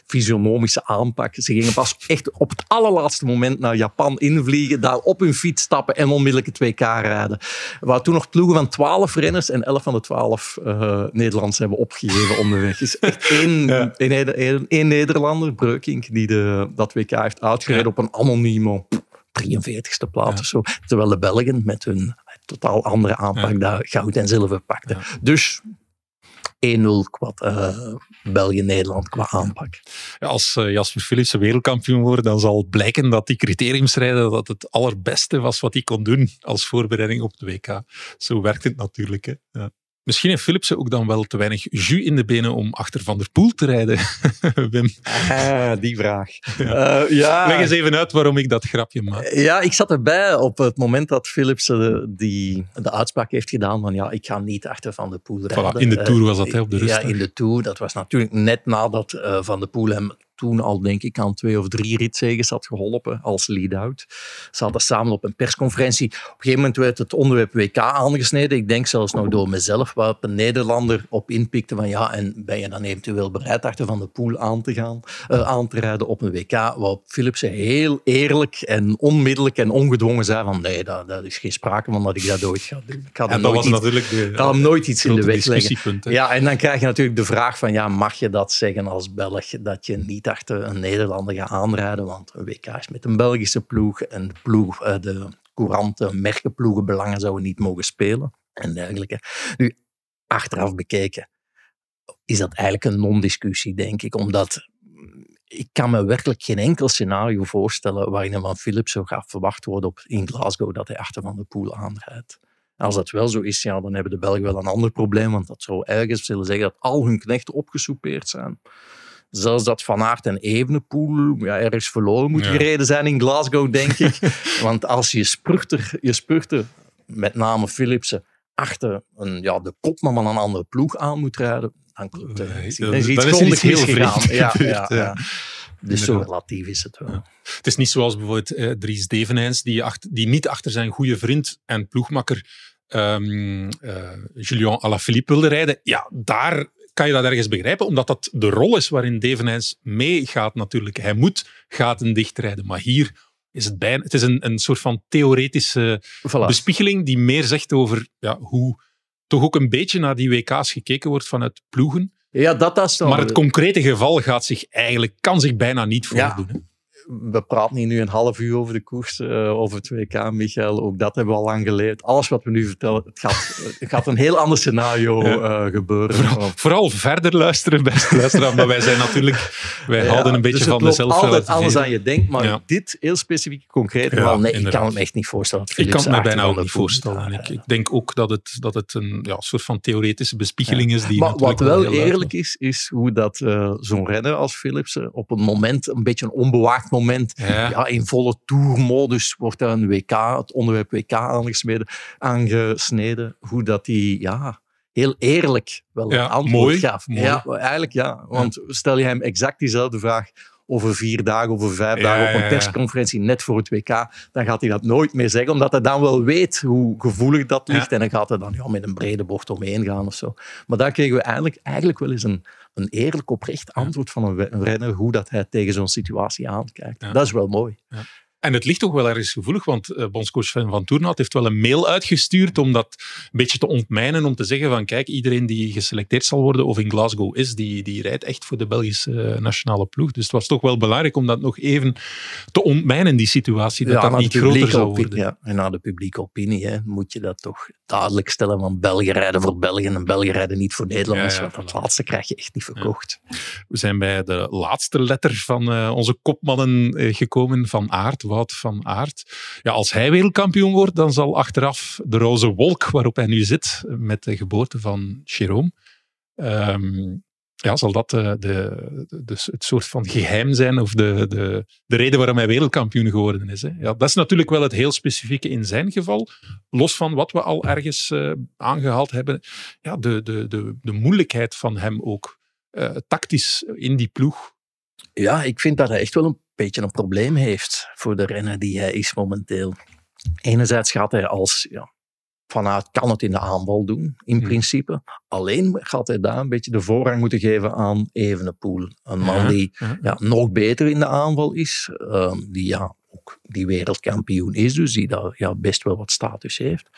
fysionomische aanpak. Ze gingen pas echt op het allerlaatste moment naar Japan invliegen, daar op hun fiets stappen en onmiddellijk het WK rijden. Waren toen nog ploegen van 12 renners en 11 van de 12 uh, Nederlanders hebben opgegeven onderweg. is echt één, Ja. één, één, één Nederlander, Breukink, die de, dat WK heeft uitgereden Ja. op een anonieme 43ste plaats Ja. of zo. Terwijl de Belgen met hun totaal andere aanpak daar goud en zilver pakten. Dus 1-0 qua eh, België-Nederland qua aanpak. Ja, als eh, Jasper Philipsen wereldkampioen wordt, dan zal blijken dat die criteriumsrijden dat het allerbeste was wat hij kon doen als voorbereiding op de WK. Zo werkt het natuurlijk. Hè. Ja. Misschien heeft Philipsen ook dan wel te weinig jus in de benen om achter Van der Poel te rijden, Wim. Ah, die vraag. Ja. ja. Leg eens even uit waarom ik dat grapje maak. Ja, ik zat erbij op het moment dat Philipsen de, die, de uitspraak heeft gedaan van ja, ik ga niet achter Van de Poel rijden. Voilà, in de Tour was dat, hè, op de Ja, rustdag. in de Tour. Dat was natuurlijk net nadat uh, Van de Poel hem toen al, denk ik, aan twee of drie ritzegens had geholpen als lead-out. Ze hadden samen op een persconferentie. Op een gegeven moment werd het onderwerp WK aangesneden. Ik denk zelfs nog door mezelf, waarop een Nederlander op inpikte van ja, en ben je dan eventueel bereid achter Van de Poel aan te gaan, uh, aan te rijden op een WK? Waarop Philipsen heel eerlijk en onmiddellijk en ongedwongen zei van nee, daar, daar is geen sprake van dat ik dat ooit ga doen. Ik ga en dat was iets, natuurlijk de, ga hem nooit iets in de weg leggen. Hè? Ja, en dan krijg je natuurlijk de vraag van ja, mag je dat zeggen als Belg, dat je niet achter een Nederlander gaat aanrijden, want een WK is met een Belgische ploeg en de, ploeg, de courante merkenploegenbelangen zouden niet mogen spelen en dergelijke. Nu, achteraf bekeken is dat eigenlijk een non-discussie, denk ik, omdat ik kan me werkelijk geen enkel scenario voorstellen waarin van Philips zo gaat verwacht worden op, in Glasgow dat hij achter Van de Poel aanrijdt. Als dat wel zo is, ja, dan hebben de Belgen wel een ander probleem, want dat zou ergens willen zeggen dat al hun knechten opgesoupeerd zijn. Zelfs dat Van Aert en Evenepoel ja, ergens verloren moet ja. gereden zijn in Glasgow, denk ik. Want als je spurter, je spurter met name Philipsen, achter een, ja, de kopman van een andere ploeg aan moet rijden, dan klopt het. Is iets grondig heel Ja, ja. Dus zo relatief is het wel. Het is niet zoals bijvoorbeeld eh, Dries Devenijns, die, achter, die niet achter zijn goede vriend en ploegmakker um, uh, Julien Alaphilippe wilde rijden. Ja, daar kan je dat ergens begrijpen, omdat dat de rol is waarin Devenijns meegaat natuurlijk. Hij moet gaten dichtrijden, maar hier is het bijna... Het is een, een soort van theoretische voilà. bespiegeling die meer zegt over ja, hoe toch ook een beetje naar die WK's gekeken wordt vanuit ploegen. Ja, dat, dat is dan... Maar het concrete geval gaat zich eigenlijk, kan zich bijna niet voordoen. We praten hier nu een half uur over de koers, eh, over het WK, Michael. Ook dat hebben we al lang geleerd. Alles wat we nu vertellen, het gaat, het gaat een heel ander scenario eh, gebeuren. Vooral verder luisteren, beste luisteraar. Maar wij zijn natuurlijk, wij Ja, houden een beetje dus van de loopt altijd anders dan je denkt, maar Ja. dit heel specifiek concreet, Ja, wel, nee, ik kan me echt niet voorstellen. Ik kan Philips het me bijna ook niet voorstellen. Ik, ik denk ook dat het, dat het een ja, soort van theoretische bespiegeling is. Die Maar wat wel eerlijk is, is hoe dat eh, zo'n renner als Philipsen op een moment, een beetje een onbewaakt moment, Ja. ja, in volle tourmodus wordt daar een WK, het onderwerp WK aangesneden, aangesneden, hoe dat die ja, heel eerlijk wel Ja, een antwoord mooi, gaf. mooi. Ja, eigenlijk ja. Want stel je hem exact diezelfde vraag over vier dagen, over vijf Ja, dagen op een persconferentie net voor het WK, dan gaat hij dat nooit meer zeggen, omdat hij dan wel weet hoe gevoelig dat ligt. Ja. En dan gaat hij dan ja, met een brede bocht omheen gaan of zo. Maar daar kregen we eigenlijk, eigenlijk wel eens een, een eerlijk oprecht antwoord van een, renner, hoe dat hij tegen zo'n situatie aankijkt. Ja. Dat is wel mooi. En het ligt toch wel ergens gevoelig, want eh bondscoach Sven van Toornaat heeft wel een mail uitgestuurd om dat een beetje te ontmijnen, om te zeggen van kijk, iedereen die geselecteerd zal worden of in Glasgow is, die, die rijdt echt voor de Belgische eh, nationale ploeg. Dus het was toch wel belangrijk om dat nog even te ontmijnen, die situatie, dat dat niet groter zou opinie- worden. Ja, en naar de publieke opinie hè, moet je dat toch duidelijk stellen. Want Belgen rijden voor België en Belgen rijden niet voor Nederlanders. Ja, ja, want dat laatste krijg je echt niet verkocht. We zijn bij de laatste letter van eh, onze kopmannen gekomen, Van Aert, Wout van Aert. Ja, als hij wereldkampioen wordt, dan zal achteraf de roze wolk waarop hij nu zit, met de geboorte van Jérôme, ehm, ja, zal dat eh, de, de, de- het soort van geheim zijn of de, de, de reden waarom hij wereldkampioen geworden is. Hè. Ja, dat is natuurlijk wel het heel specifieke in zijn geval. Los van wat we al ergens eh, aangehaald hebben. Ja, de, de, de, de moeilijkheid van hem ook eh, tactisch in die ploeg. Ja, ik vind dat hij echt wel een beetje een probleem heeft voor de renner die hij is momenteel. Enerzijds gaat hij als ja, vanuit kan het in de aanval doen, in Hmm. principe. Alleen gaat hij daar een beetje de voorrang moeten geven aan Evenepoel. Een man Ja, die ja. ja, nog beter in de aanval is, ehm, die ja, ook die wereldkampioen is, dus die daar ja, best wel wat status heeft.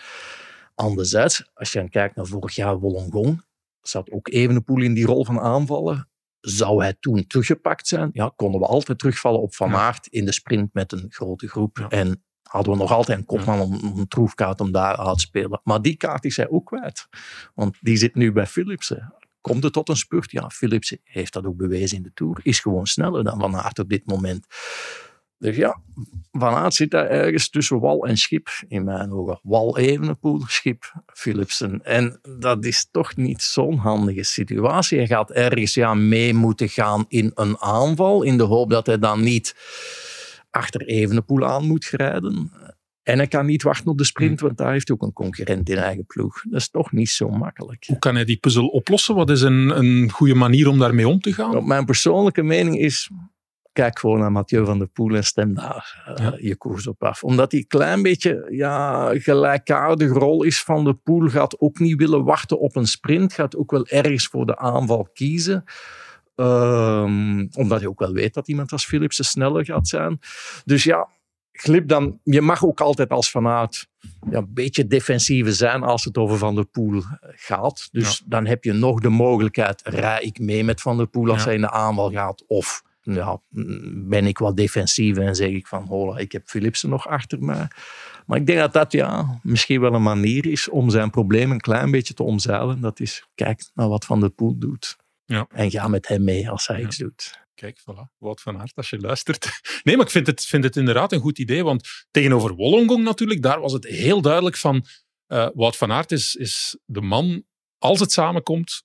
Anderzijds, als je dan kijkt naar vorig jaar Wollongong, zat ook Evenepoel in die rol van aanvallen. Zou hij toen teruggepakt zijn? Ja, konden we altijd terugvallen op Van. Aert in de sprint met een grote groep. En hadden we nog altijd een kopman om om een troefkaart om daar uit te spelen. Maar die kaart is hij ook kwijt. Want die zit nu bij Philipsen. Komt het tot een spurt? Ja, Philipsen heeft dat ook bewezen in de Tour. Is gewoon sneller dan Van Aert op dit moment. Dus ja, Van Aert zit daar ergens tussen wal en schip, in mijn ogen. Wal Evenepoel, schip Philipsen. En dat is toch niet zo'n handige situatie. Hij gaat ergens ja, mee moeten gaan in een aanval, in de hoop dat hij dan niet achter Evenepoel aan moet grijden. En hij kan niet wachten op de sprint, want daar heeft hij ook een concurrent in eigen ploeg. Dat is toch niet zo makkelijk. Hoe kan hij die puzzel oplossen? Wat is een, een goede manier om daarmee om te gaan? Op mijn persoonlijke mening is, kijk gewoon naar Mathieu van der Poel en stem daar eh, Ja. je koers op af. Omdat hij een klein beetje ja, gelijkaardige rol is van de Poel, gaat ook niet willen wachten op een sprint, gaat ook wel ergens voor de aanval kiezen. Ehm, omdat hij ook wel weet dat iemand als Philipsen sneller gaat zijn. Dus ja, glip dan. Je mag ook altijd als vanuit ja, een beetje defensiever zijn als het over Van der Poel gaat. Dus dan heb je nog de mogelijkheid, rij ik mee met Van der Poel als Ja. hij in de aanval gaat? Of ja, ben ik wat defensiever en zeg ik van, hola, ik heb Philipsen nog achter mij. Maar ik denk dat dat ja, misschien wel een manier is om zijn probleem een klein beetje te omzeilen. Dat is, kijk naar wat Van der Poel doet. Ja. En ga met hem mee als hij Ja. iets doet. Kijk, voilà. Wout van Aert, als je luistert. Nee, maar ik vind het, vind het inderdaad een goed idee. Want tegenover Wollongong natuurlijk, daar was het heel duidelijk van... eh Wout van Aert is, is de man, als het samenkomt,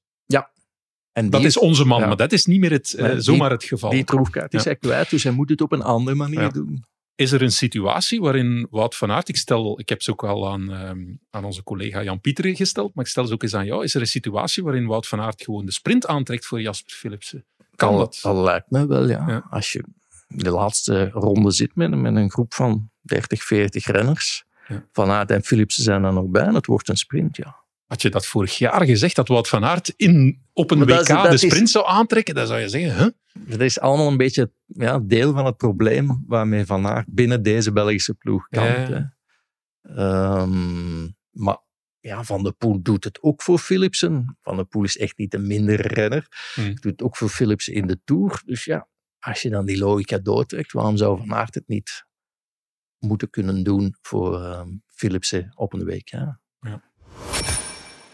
En dat is onze man. ja. Maar dat is niet meer het, die- zomaar het geval. die troefkaart is hij kwijt, dus hij moet het op een andere manier doen. Is er een situatie waarin Wout van Aert, ik stel, ik heb ze ook al aan, ehm, aan onze collega Jan Pieter gesteld, maar ik stel ze ook eens aan jou. Is er een situatie waarin Wout van Aert gewoon de sprint aantrekt voor Jasper Philipsen? Kan dat? Dat lijkt me wel, ja. Ja. Als je de laatste ronde zit met, met een groep van 30, 40 renners. Ja. Van Aert en Philipsen zijn er nog bij en het wordt een sprint, ja. Had je dat vorig jaar gezegd, dat Wout van Aert in, op een Maar dat WK is- dat de is- sprint zou aantrekken? Dan zou je zeggen, huh? Dat is allemaal een beetje ja, deel van het probleem waarmee Van Aert binnen deze Belgische ploeg kampt. Ja. Ehm, maar ja, Van der Poel doet het ook voor Philipsen. Van der Poel is echt niet een minder renner. Hmm. Doet het ook voor Philipsen in de Tour. Dus ja, als je dan die logica doortrekt, waarom zou Van Aert het niet moeten kunnen doen voor ehm Philipsen op een week? Ja. Ja,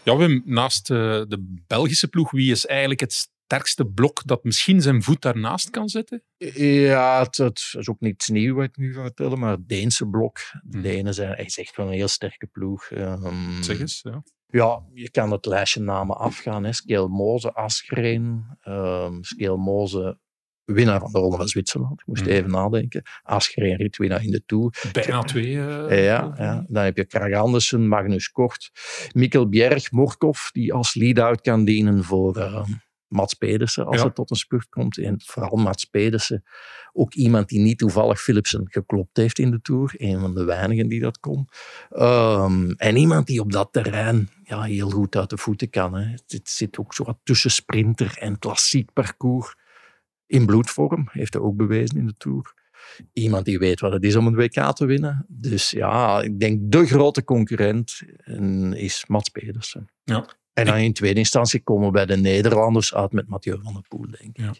Wim, naast eh, de Belgische ploeg, wie is eigenlijk het sterkste blok dat misschien zijn voet daarnaast kan zetten? Ja, het, het is ook niets nieuws wat ik nu ga vertellen, maar het Deense blok. De Hmm. Denen zijn is echt wel een heel sterke ploeg. Ehm, Zeg eens. Ja. Ja, je kan het lijstje namen afgaan. hè. Asgreen, ehm Skelmoze, winnaar van de Ronde van Zwitserland. Ik moest Hmm. even nadenken. Asgreen, ritwinnaar in de Tour. Bijna twee. eh, Ja, ja, dan heb je Krag Andersen, Magnus Kort, Mikkel Bjerg, Morkov, die als lead-out kan dienen voor eh, Mats Pedersen als Ja. het tot een spurt komt. En vooral Mats Pedersen, ook iemand die niet toevallig Philipsen geklopt heeft in de Tour. Een van de weinigen die dat kon. Ehm, en iemand die op dat terrein ja, heel goed uit de voeten kan. Hè. Het, het zit ook zo wat tussen sprinter en klassiek parcours. In bloedvorm, heeft hij ook bewezen in de Tour iemand die weet wat het is om een WK te winnen. Dus ja, ik denk de grote concurrent is Mats Pedersen. Ja. En dan in tweede instantie komen we bij de Nederlanders uit met Mathieu van der Poel, denk ik. Ja.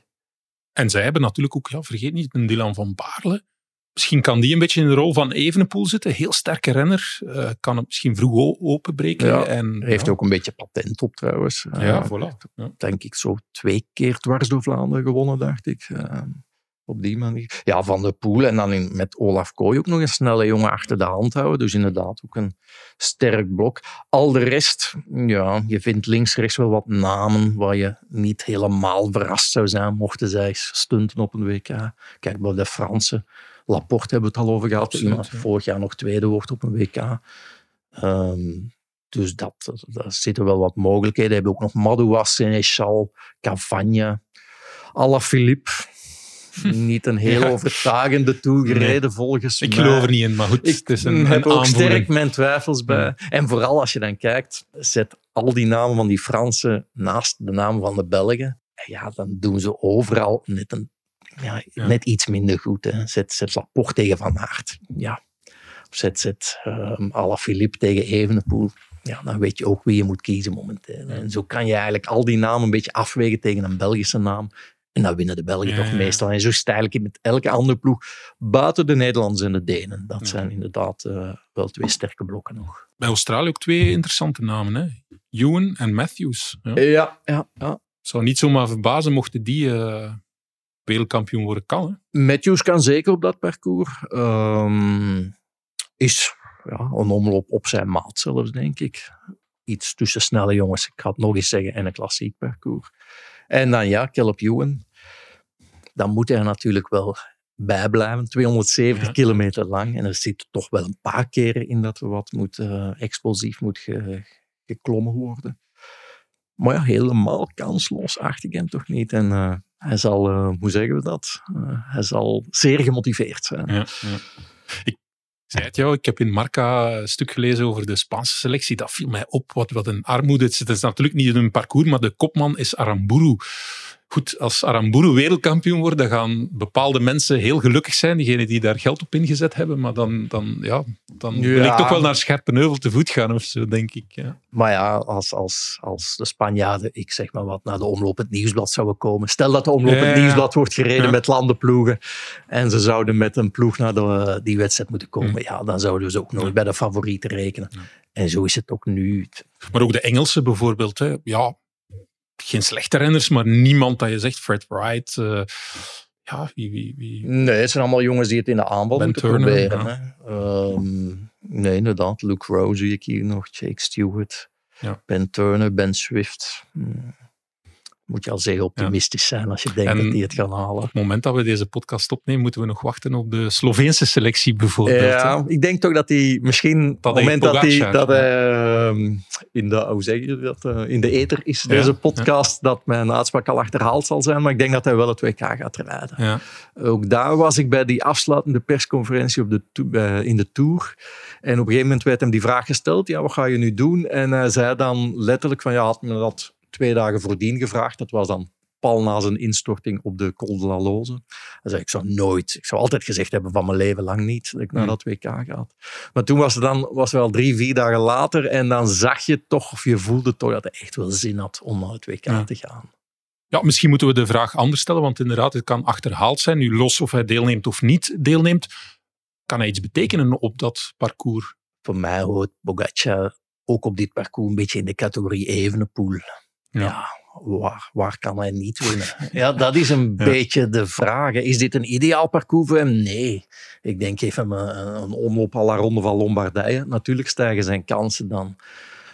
En zij hebben natuurlijk ook, ja, vergeet niet, een Dylan van Baarle. Misschien kan die een beetje in de rol van Evenepoel zitten. Heel sterke renner. eh, kan het misschien vroeg openbreken. Ja, en, heeft ja. ook een beetje patent op trouwens. Ja, Eh, voilà. Ja. Denk ik zo twee keer dwars door Vlaanderen gewonnen, dacht ik. Eh, op die manier. Ja, Van der Poel en dan in- met Olaf Kooi ook nog een snelle jongen achter de hand houden. Dus inderdaad ook een sterk blok. Al de rest, ja, je vindt links, rechts wel wat namen waar je niet helemaal verrast zou zijn mochten zij stunten op een WK. Kijk, bij de Fransen. Laporte hebben we het al over gehad. Absoluut, Iemand ja. vorig jaar nog tweede wordt op een WK. Ehm, dus dat, daar zitten wel wat mogelijkheden. We hebben ook nog Madouas, Seneschal, Cavagna, Alaphilippe. Niet een heel Ja. overtuigende toegereden Nee. volgens Ik mij. geloof er niet in, maar goed. Ik het is een, heb een ook aanvoering. sterk mijn twijfels bij. En vooral als je dan kijkt, zet al die namen van die Fransen naast de namen van de Belgen. Ja, dan doen ze overal net, een, ja, Ja. net iets minder goed. Hè. Zet, zet Laporte tegen Van Aert. Ja. Of zet, zet um, Alaphilippe tegen Evenepoel. Ja, dan weet je ook wie je moet kiezen momenteel. En zo kan je eigenlijk al die namen een beetje afwegen tegen een Belgische naam. En dan winnen de Belgen Ja, toch ja. meestal. En zo eigenlijk met elke andere ploeg. Buiten de Nederlanders en de Denen. Dat Ja. zijn inderdaad eh, wel twee sterke blokken nog. Bij Australië ook twee interessante namen. Hè? Ewan en Matthews. Ja. Ja, ja, ja. zou niet zomaar verbazen mochten die eh, wereldkampioen worden kan. Hè? Matthews kan zeker op dat parcours. Ehm, is ja, een omloop op zijn maat zelfs, denk ik. Iets tussen snelle jongens, ik ga het nog eens zeggen, en een klassiek parcours. En dan ja, Caleb Ewan. Dan moet hij natuurlijk wel bijblijven. 270 Ja. kilometer lang. En er zit toch wel een paar keren in dat er wat moet, eh, explosief moet ge- geklommen worden. Maar ja, helemaal kansloos acht ik hem toch niet. En eh, hij zal, eh, hoe zeggen we dat? Eh, hij zal zeer gemotiveerd zijn. Ja. Ik zei het jou, ik heb in Marca een stuk gelezen over de Spaanse selectie. Dat viel mij op, wat, wat een armoede. Het is natuurlijk niet in hun parcours, maar de kopman is Aramburu. Goed, als Aramburu wereldkampioen wordt, dan gaan bepaalde mensen heel gelukkig zijn, diegenen die daar geld op ingezet hebben. Maar dan, dan, ja, dan wil Ja. ik toch wel naar Scherpenheuvel te voet gaan of zo, denk ik. Ja. Maar ja, als, als, als de Spanjaarden, ik zeg maar wat, naar de omloop het nieuwsblad zouden komen. Stel dat de omloop het ja. nieuwsblad wordt gereden met landenploegen. En ze zouden met een ploeg naar de, die wedstrijd moeten komen. Ja, dan zouden ze ook nooit bij de favorieten rekenen. En zo is het ook nu. Maar ook de Engelsen bijvoorbeeld. Hè. Ja, geen slechte renners, maar niemand dat je zegt, Fred Wright. eh, ja, wie, wie, wie. Nee, het zijn allemaal jongens die het in de aanval Ben moeten Turner, proberen. ja. Ehm, nee, inderdaad. Luke Rose zie ik hier nog. Jake Stewart. Ja. Ben Turner, Ben Swift. Hmm. Moet je al zeer optimistisch zijn als je denkt En- dat die het gaan halen. Op het moment dat we deze podcast opnemen, moeten we nog wachten op de Sloveense selectie bijvoorbeeld. Ja, ik denk toch dat hij misschien op het moment dat hij, dat ehm, in de, hoe zeg je dat, eh, in de ether is, Ja, deze podcast, dat mijn uitspraak al achterhaald zal zijn. Maar ik denk dat hij wel het WK gaat rijden. Ja. Ook daar was ik bij die afsluitende persconferentie op de bij- in de Tour. En op een gegeven moment werd hem die vraag gesteld, ja, wat ga je nu doen? En hij zei dan letterlijk van, ja, had me dat twee dagen voordien gevraagd. Dat was dan pal na zijn instorting op de Col de la Loze. Dan zei ik, ik zou nooit, ik zou altijd gezegd hebben van mijn leven lang niet dat ik naar Mm. dat WK ga. Maar toen was het dan, was wel drie, vier dagen later en dan zag je toch, of je voelde toch dat hij echt wel zin had om naar het WK Ja. te gaan. Ja, misschien moeten we de vraag anders stellen, want inderdaad, het kan achterhaald zijn. Nu, los of hij deelneemt of niet deelneemt, kan hij iets betekenen op dat parcours? Voor mij hoort Pogacar ook op dit parcours een beetje in de categorie Evenepoel. Ja. Waar, waar kan hij niet winnen? Ja, dat is een beetje de vraag. Is dit een ideaal parcours voor hem? Nee. Ik denk even een, een omloop à la Ronde van Lombardije. Natuurlijk stijgen zijn kansen dan.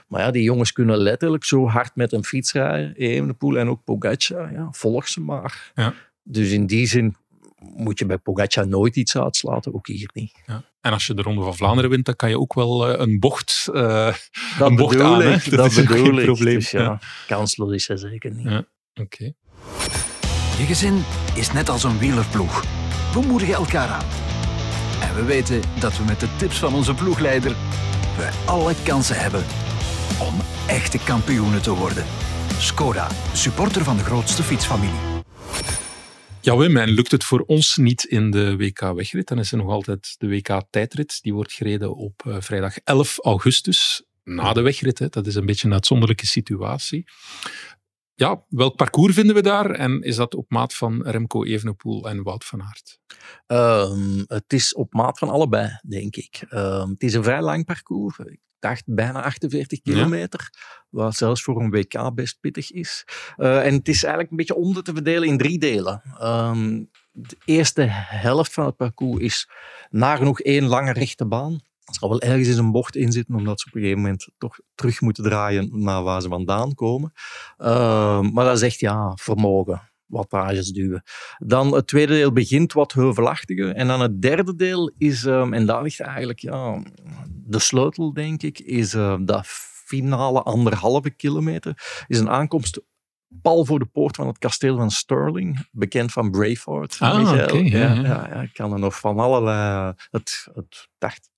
Maar ja, die jongens kunnen letterlijk zo hard met een fiets rijden. Evenepoel en ook Pogacar. Ja, volg ze maar. Ja. Dus in die zin moet je bij Pogacar nooit iets uitsluiten. Ook hier niet. Ja. En als je de Ronde van Vlaanderen wint, dan kan je ook wel eh, een bocht, eh, Dat een bocht aan. ik. Dat, Dat, is bedoel geen ik. probleem. Dus ja, kansloos is hij zeker niet. Ja. Oké. Je gezin is net als een wielerploeg. We moedigen elkaar aan. En we weten dat we met de tips van onze ploegleider we alle kansen hebben om echte kampioenen te worden. Skoda, supporter van de grootste fietsfamilie. Ja, Wim, en lukt het voor ons niet in de WK-wegrit, dan is er nog altijd de WK-tijdrit. Die wordt gereden op eh, vrijdag 11 augustus, na de wegrit. Hè. Dat is een beetje een uitzonderlijke situatie. Ja, welk parcours vinden we daar? En is dat op maat van Remco Evenepoel en Wout van Aert? Ehm, het is op maat van allebei, denk ik. Ehm, het is een vrij lang parcours. Dacht bijna 48 Ja. kilometer. Wat zelfs voor een WK best pittig is. Eh, en het is eigenlijk een beetje onder te verdelen in drie delen. Ehm, de eerste helft van het parcours is nagenoeg één lange rechte baan. Er zal wel ergens eens een bocht in zitten, omdat ze op een gegeven moment toch terug moeten draaien naar waar ze vandaan komen. Ehm, maar dat is echt ja, vermogen, wattages duwen. Dan het tweede deel begint wat heuvelachtiger. En dan het derde deel is, ehm, en daar ligt eigenlijk ja, de sleutel, denk ik, is eh, dat finale anderhalve kilometer. Is een aankomst pal voor de poort van het kasteel van Stirling, bekend van Braveheart. Ah, oké, ja, ja, ja. ja, ja, ik kan er nog van allerlei... Het, het, dacht,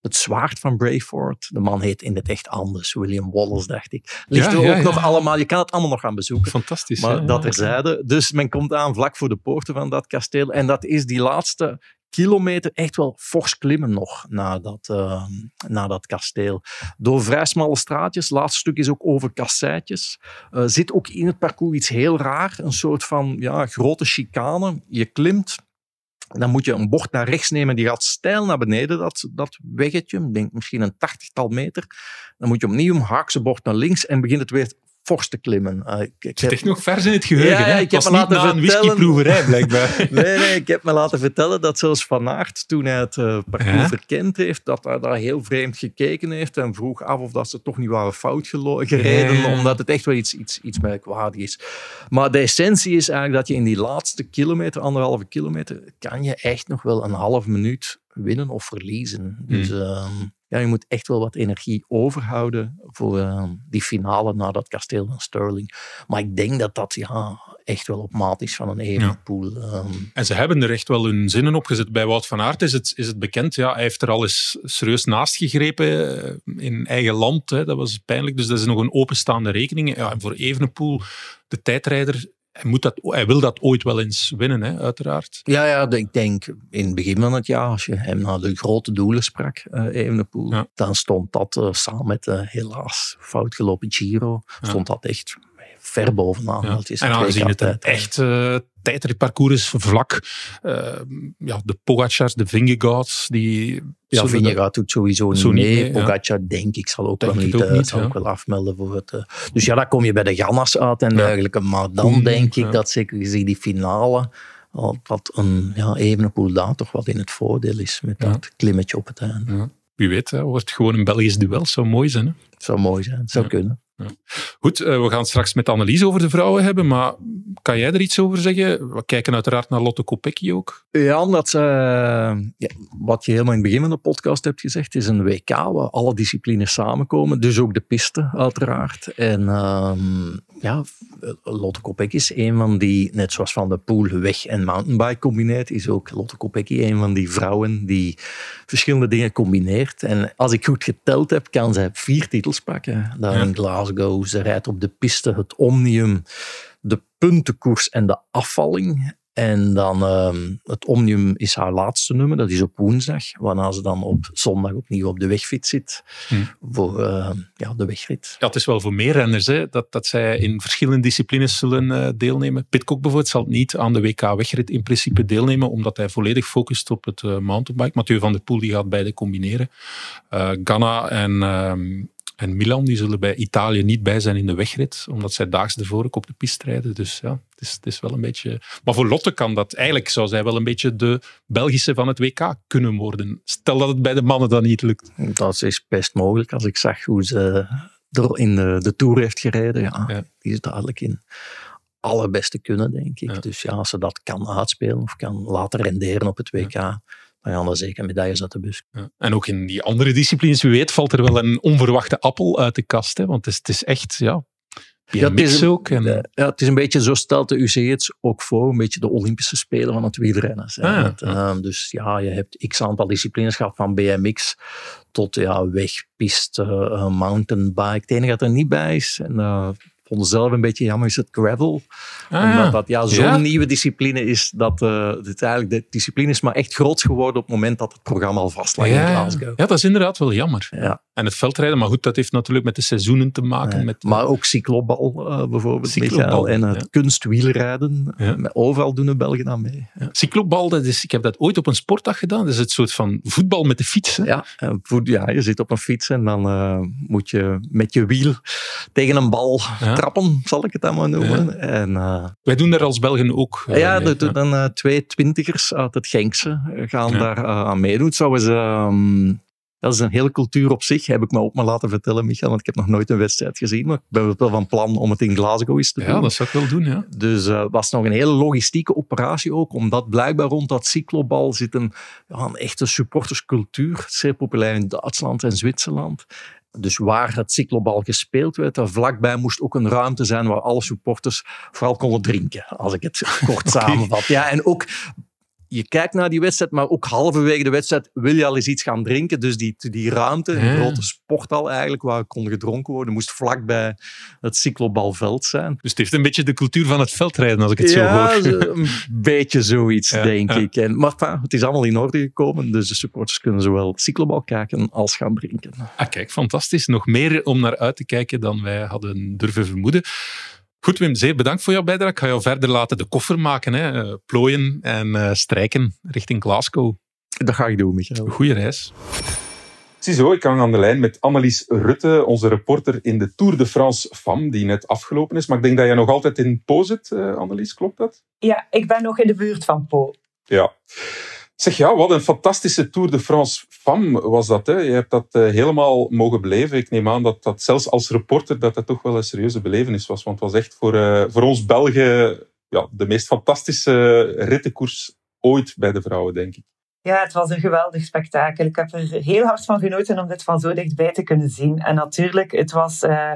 het zwaard van Braveheart. De man heet in het echt anders. William Wallace, dacht ik. Ligt Ja, er ook ja. nog allemaal... Je kan het allemaal nog gaan bezoeken. Fantastisch. Maar dat terzijde. Dus men komt aan vlak voor de poorten van dat kasteel. En dat is die laatste kilometer echt wel fors klimmen nog naar dat, naar dat kasteel. Door vrij smalle straatjes. Laatste stuk is ook over kasseitjes. Eh, zit ook in het parcours iets heel raar. Een soort van ja, grote chicane. Je klimt. Dan moet je een bocht naar rechts nemen. Die gaat steil naar beneden, dat, dat weggetje. Denk misschien een tachtigtal meter. Dan moet je opnieuw een haakse bocht naar links. En begint het weer fors te klimmen. Eh, ik, ik heb- echt nog vers in het geheugen. Ja, hè? ik heb was me laten een vertellen- whiskyproeverij, blijkbaar. Nee, nee, ik heb me laten vertellen dat zelfs Van Aert, toen hij het eh, parcours Ja? verkend heeft, dat hij daar heel vreemd gekeken heeft en vroeg af of dat ze toch niet waren fout gereden, ja. omdat het echt wel iets, iets, iets merkwaardig is. Maar de essentie is eigenlijk dat je in die laatste kilometer, anderhalve kilometer, kan je echt nog wel een half minuut winnen of verliezen. Dus ehm, ja, je moet echt wel wat energie overhouden voor ehm, die finale naar dat kasteel van Stirling. Maar ik denk dat dat ja, echt wel op maat is van een Evenepoel. Ehm, En ze hebben er echt wel hun zinnen op gezet. Bij Wout van Aert is het, is het bekend. Ja, hij heeft er al eens serieus naast gegrepen eh, in eigen land. Hè. Dat was pijnlijk. Dus dat is nog een openstaande rekening. Ja, en voor Evenepoel, de tijdrijder, hij, moet dat, hij wil dat ooit wel eens winnen, hè, uiteraard. Ja, ja, ik denk in het begin van het jaar, als je hem naar de grote doelen sprak, eh Evenepoel, Ja. dan stond dat eh, samen met de helaas fout gelopen Giro, stond dat echt ver bovenaan. Ja. Dat is En aangezien het een WK-tijdrijder. echt eh tijdritparcours is, vlak, eh, ja, de Pogacars, de Vingegaards, die... Ja, Vingegaard doet sowieso niet mee. ja. Pogacar, denk ik, zal ook Denk wel niet, ook eh, niet, zal ja. ook wel afmelden voor het... eh, dus ja, dan kom je bij de Gannas uit en dergelijke. Maar dan denk ik dat zeker gezien die finale, al dat een ja, Evenepoel daar toch wat in het voordeel is met Ja. dat klimmetje op het einde. Ja. Wie weet, hè, wordt gewoon een Belgisch duel. Zou mooi zijn. Hè? Zou mooi zijn, zou Goed, eh, we gaan straks met Annelies over de vrouwen hebben, maar kan jij er iets over zeggen? We kijken uiteraard naar Lotte Kopecky ook. Ja, omdat ja, wat je helemaal in het begin van de podcast hebt gezegd, is een WK waar alle disciplines samenkomen. Dus ook de piste, uiteraard. En ehm, ja, Lotte Kopecky is een van die, net zoals Van de Poel weg- en mountainbike combineert, is ook Lotte Kopecky een van die vrouwen die verschillende dingen combineert. En als ik goed geteld heb, kan zij vier titels pakken. Daar Ja. in Glasgow. Ze rijdt op de piste het Omnium, de puntenkoers en de afvalling. En dan ehm, het Omnium is haar laatste nummer, dat is op woensdag. Waarna ze dan op zondag opnieuw op de wegfiets zit Hm. voor ehm, ja, de wegrit. Ja, het is wel voor meer renners hè, dat, dat zij in verschillende disciplines zullen eh, deelnemen. Pitcock bijvoorbeeld zal niet aan de WK-wegrit in principe deelnemen, omdat hij volledig focust op het eh, mountainbike. Mathieu van der Poel die gaat beide combineren. Eh Ganna en, ehm, en Milan die zullen bij Italië niet bij zijn in de wegrit, omdat zij daags ervoor ook op de piste rijden. Dus ja, het is, het is wel een beetje... Maar voor Lotte kan dat... Eigenlijk zou zij wel een beetje de Belgische van het WK kunnen worden. Stel dat het bij de mannen dan niet lukt. Dat is best mogelijk als ik zag hoe ze er in de, de Tour heeft gereden. Ja, Ja. Die is duidelijk in allerbeste kunnen, denk ik. Ja. Dus ja, als ze dat kan uitspelen of kan laten renderen op het WK, dan gaan er zeker medailles uit de bus. Ja. En ook in die andere disciplines, wie weet, valt er wel een onverwachte appel uit de kast. Hè? Want het is, het is echt, ja, Ja, het is een- ook. En, Ja, het is een beetje, zo stelt de UCI het ook voor, een beetje de Olympische Spelen van het wielrennen. Ah, ja. Ehm, dus ja, je hebt x aantal disciplines gehad, van BMX tot ja, weg, piste, eh, mountainbike. Het enige dat er niet bij is, en eh, ik vond het zelf een beetje jammer, is het gravel. Ah, Omdat dat ja, zo'n Ja. nieuwe discipline is, dat eh, dit eigenlijk, de discipline is maar echt groot geworden op het moment dat het programma al vast lag in Glasgow. ja, dat is inderdaad wel jammer. Ja. En het veldrijden, maar goed, dat heeft natuurlijk met de seizoenen te maken. Met, maar ook cyclobal eh, bijvoorbeeld, Cyclobal, en het ja. kunstwielrijden. Ja. Overal doen de Belgen aan mee. ja. Cyclobal, dat is, ik heb dat ooit op een sportdag gedaan. Dat is het soort van voetbal met de fiets. hè. Ja, voet- ja, je zit op een fiets en dan eh, moet je met je wiel tegen een bal trappen, zal ik het dan maar noemen. En, eh, Wij doen daar als Belgen ook. eh, ja, mee. dan eh, twee twintigers uit het Genkse eh, gaan daar eh, aan meedoen. Het zou eens, ehm, dat is een hele cultuur op zich, heb ik me ook maar laten vertellen, Michael, want ik heb nog nooit een wedstrijd gezien, maar ik ben wel van plan om het in Glasgow eens te doen. Ja, dat zou ik wel doen, ja. Dus eh, het was nog een hele logistieke operatie ook, omdat blijkbaar rond dat cyclobal zit een, ja, een echte supporterscultuur. Zeer populair in Duitsland en Zwitserland. Dus waar het cyclobal gespeeld werd, daar vlakbij moest ook een ruimte zijn waar alle supporters vooral konden drinken, als ik het kort samenvat. Ja, en ook, je kijkt naar die wedstrijd, maar ook halverwege de wedstrijd wil je al eens iets gaan drinken. Dus die, die ruimte, een Ja. grote sporthal eigenlijk, waar kon gedronken worden, moest vlakbij het cyclobalveld zijn. Dus het heeft een beetje de cultuur van het veldrijden, als ik het zo hoor. een beetje zoiets, Ja, denk ik. En, maar enfin, het is allemaal in orde gekomen, dus de supporters kunnen zowel cyclobal kijken als gaan drinken. Ah, kijk, fantastisch. Nog meer om naar uit te kijken dan wij hadden durven vermoeden. Goed, Wim, zeer bedankt voor jouw bijdrage. Ik ga jou verder laten de koffer maken, hè. eh, plooien en eh, strijken richting Glasgow. Dat ga ik doen, Michael. Goeie reis. Ziezo, ik hang aan de lijn met Annelies Rutte, onze reporter in de Tour de France FAM, die net afgelopen is. Maar ik denk dat jij nog altijd in Po zit, eh, Annelies, klopt dat? Ja, ik ben nog in de buurt van Po. Ja. Zeg ja, wat een fantastische Tour de France FAM was dat. Hè? Je hebt dat eh, helemaal mogen beleven. Ik neem aan dat dat zelfs als reporter dat dat toch wel een serieuze belevenis was. Want het was echt voor, eh, voor ons Belgen ja, de meest fantastische rittenkoers ooit bij de vrouwen, denk ik. Ja, het was een geweldig spektakel. Ik heb er heel hard van genoten om dit van zo dichtbij te kunnen zien. En natuurlijk, het was eh,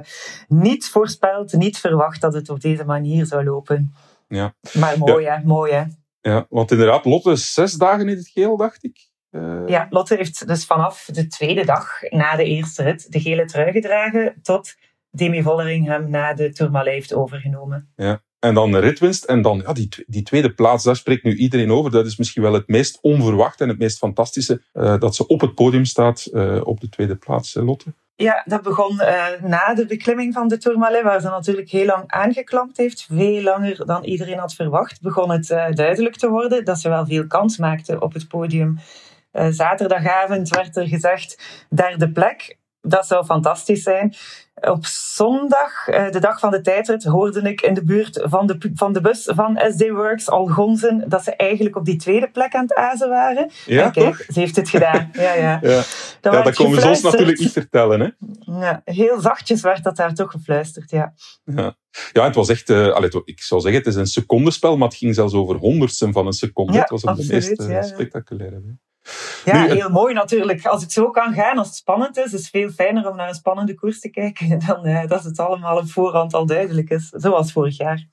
niet voorspeld, niet verwacht dat het op deze manier zou lopen. Ja. Maar mooi, hè? Mooi, hè? Ja, want inderdaad, Lotte is zes dagen in het geel, dacht ik. Eh, Ja, Lotte heeft dus vanaf de tweede dag na de eerste rit de gele trui gedragen tot Demi Vollering hem na de Tourmalet heeft overgenomen. En dan een ritwinst. En dan ja, die, die tweede plaats, daar spreekt nu iedereen over. Dat is misschien wel het meest onverwachte en het meest fantastische. eh, dat ze op het podium staat eh, op de tweede plaats, Lotte. Ja, dat begon eh, na de beklimming van de Tourmalet, waar ze natuurlijk heel lang aangeklampt heeft. Veel langer dan iedereen had verwacht. Begon het eh, duidelijk te worden dat ze wel veel kans maakte op het podium. Eh, zaterdagavond werd er gezegd, derde plek. Dat zou fantastisch zijn. Op zondag, eh, de dag van de tijdrit, hoorde ik in de buurt van de, van de bus van SD Works al gonzen dat ze eigenlijk op die tweede plek aan het azen waren. Ja, en kijk, toch? ze heeft het gedaan. Ja, ja. Ja, Dan ja dat komen ze ons natuurlijk niet vertellen. Hè? Ja, heel zachtjes werd dat daar toch gefluisterd, ja. Ja. ja, het was echt... eh, allee, ik zou zeggen, het is een secondespel, maar het ging zelfs over honderdsten van een seconde. Ja, het was een de absoluut, meest eh, spectaculaire. hè. Ja, Nu, het- heel mooi natuurlijk. Als het zo kan gaan, als het spannend is, is het veel fijner om naar een spannende koers te kijken dan eh, dat het allemaal op voorhand al duidelijk is. Zoals vorig jaar.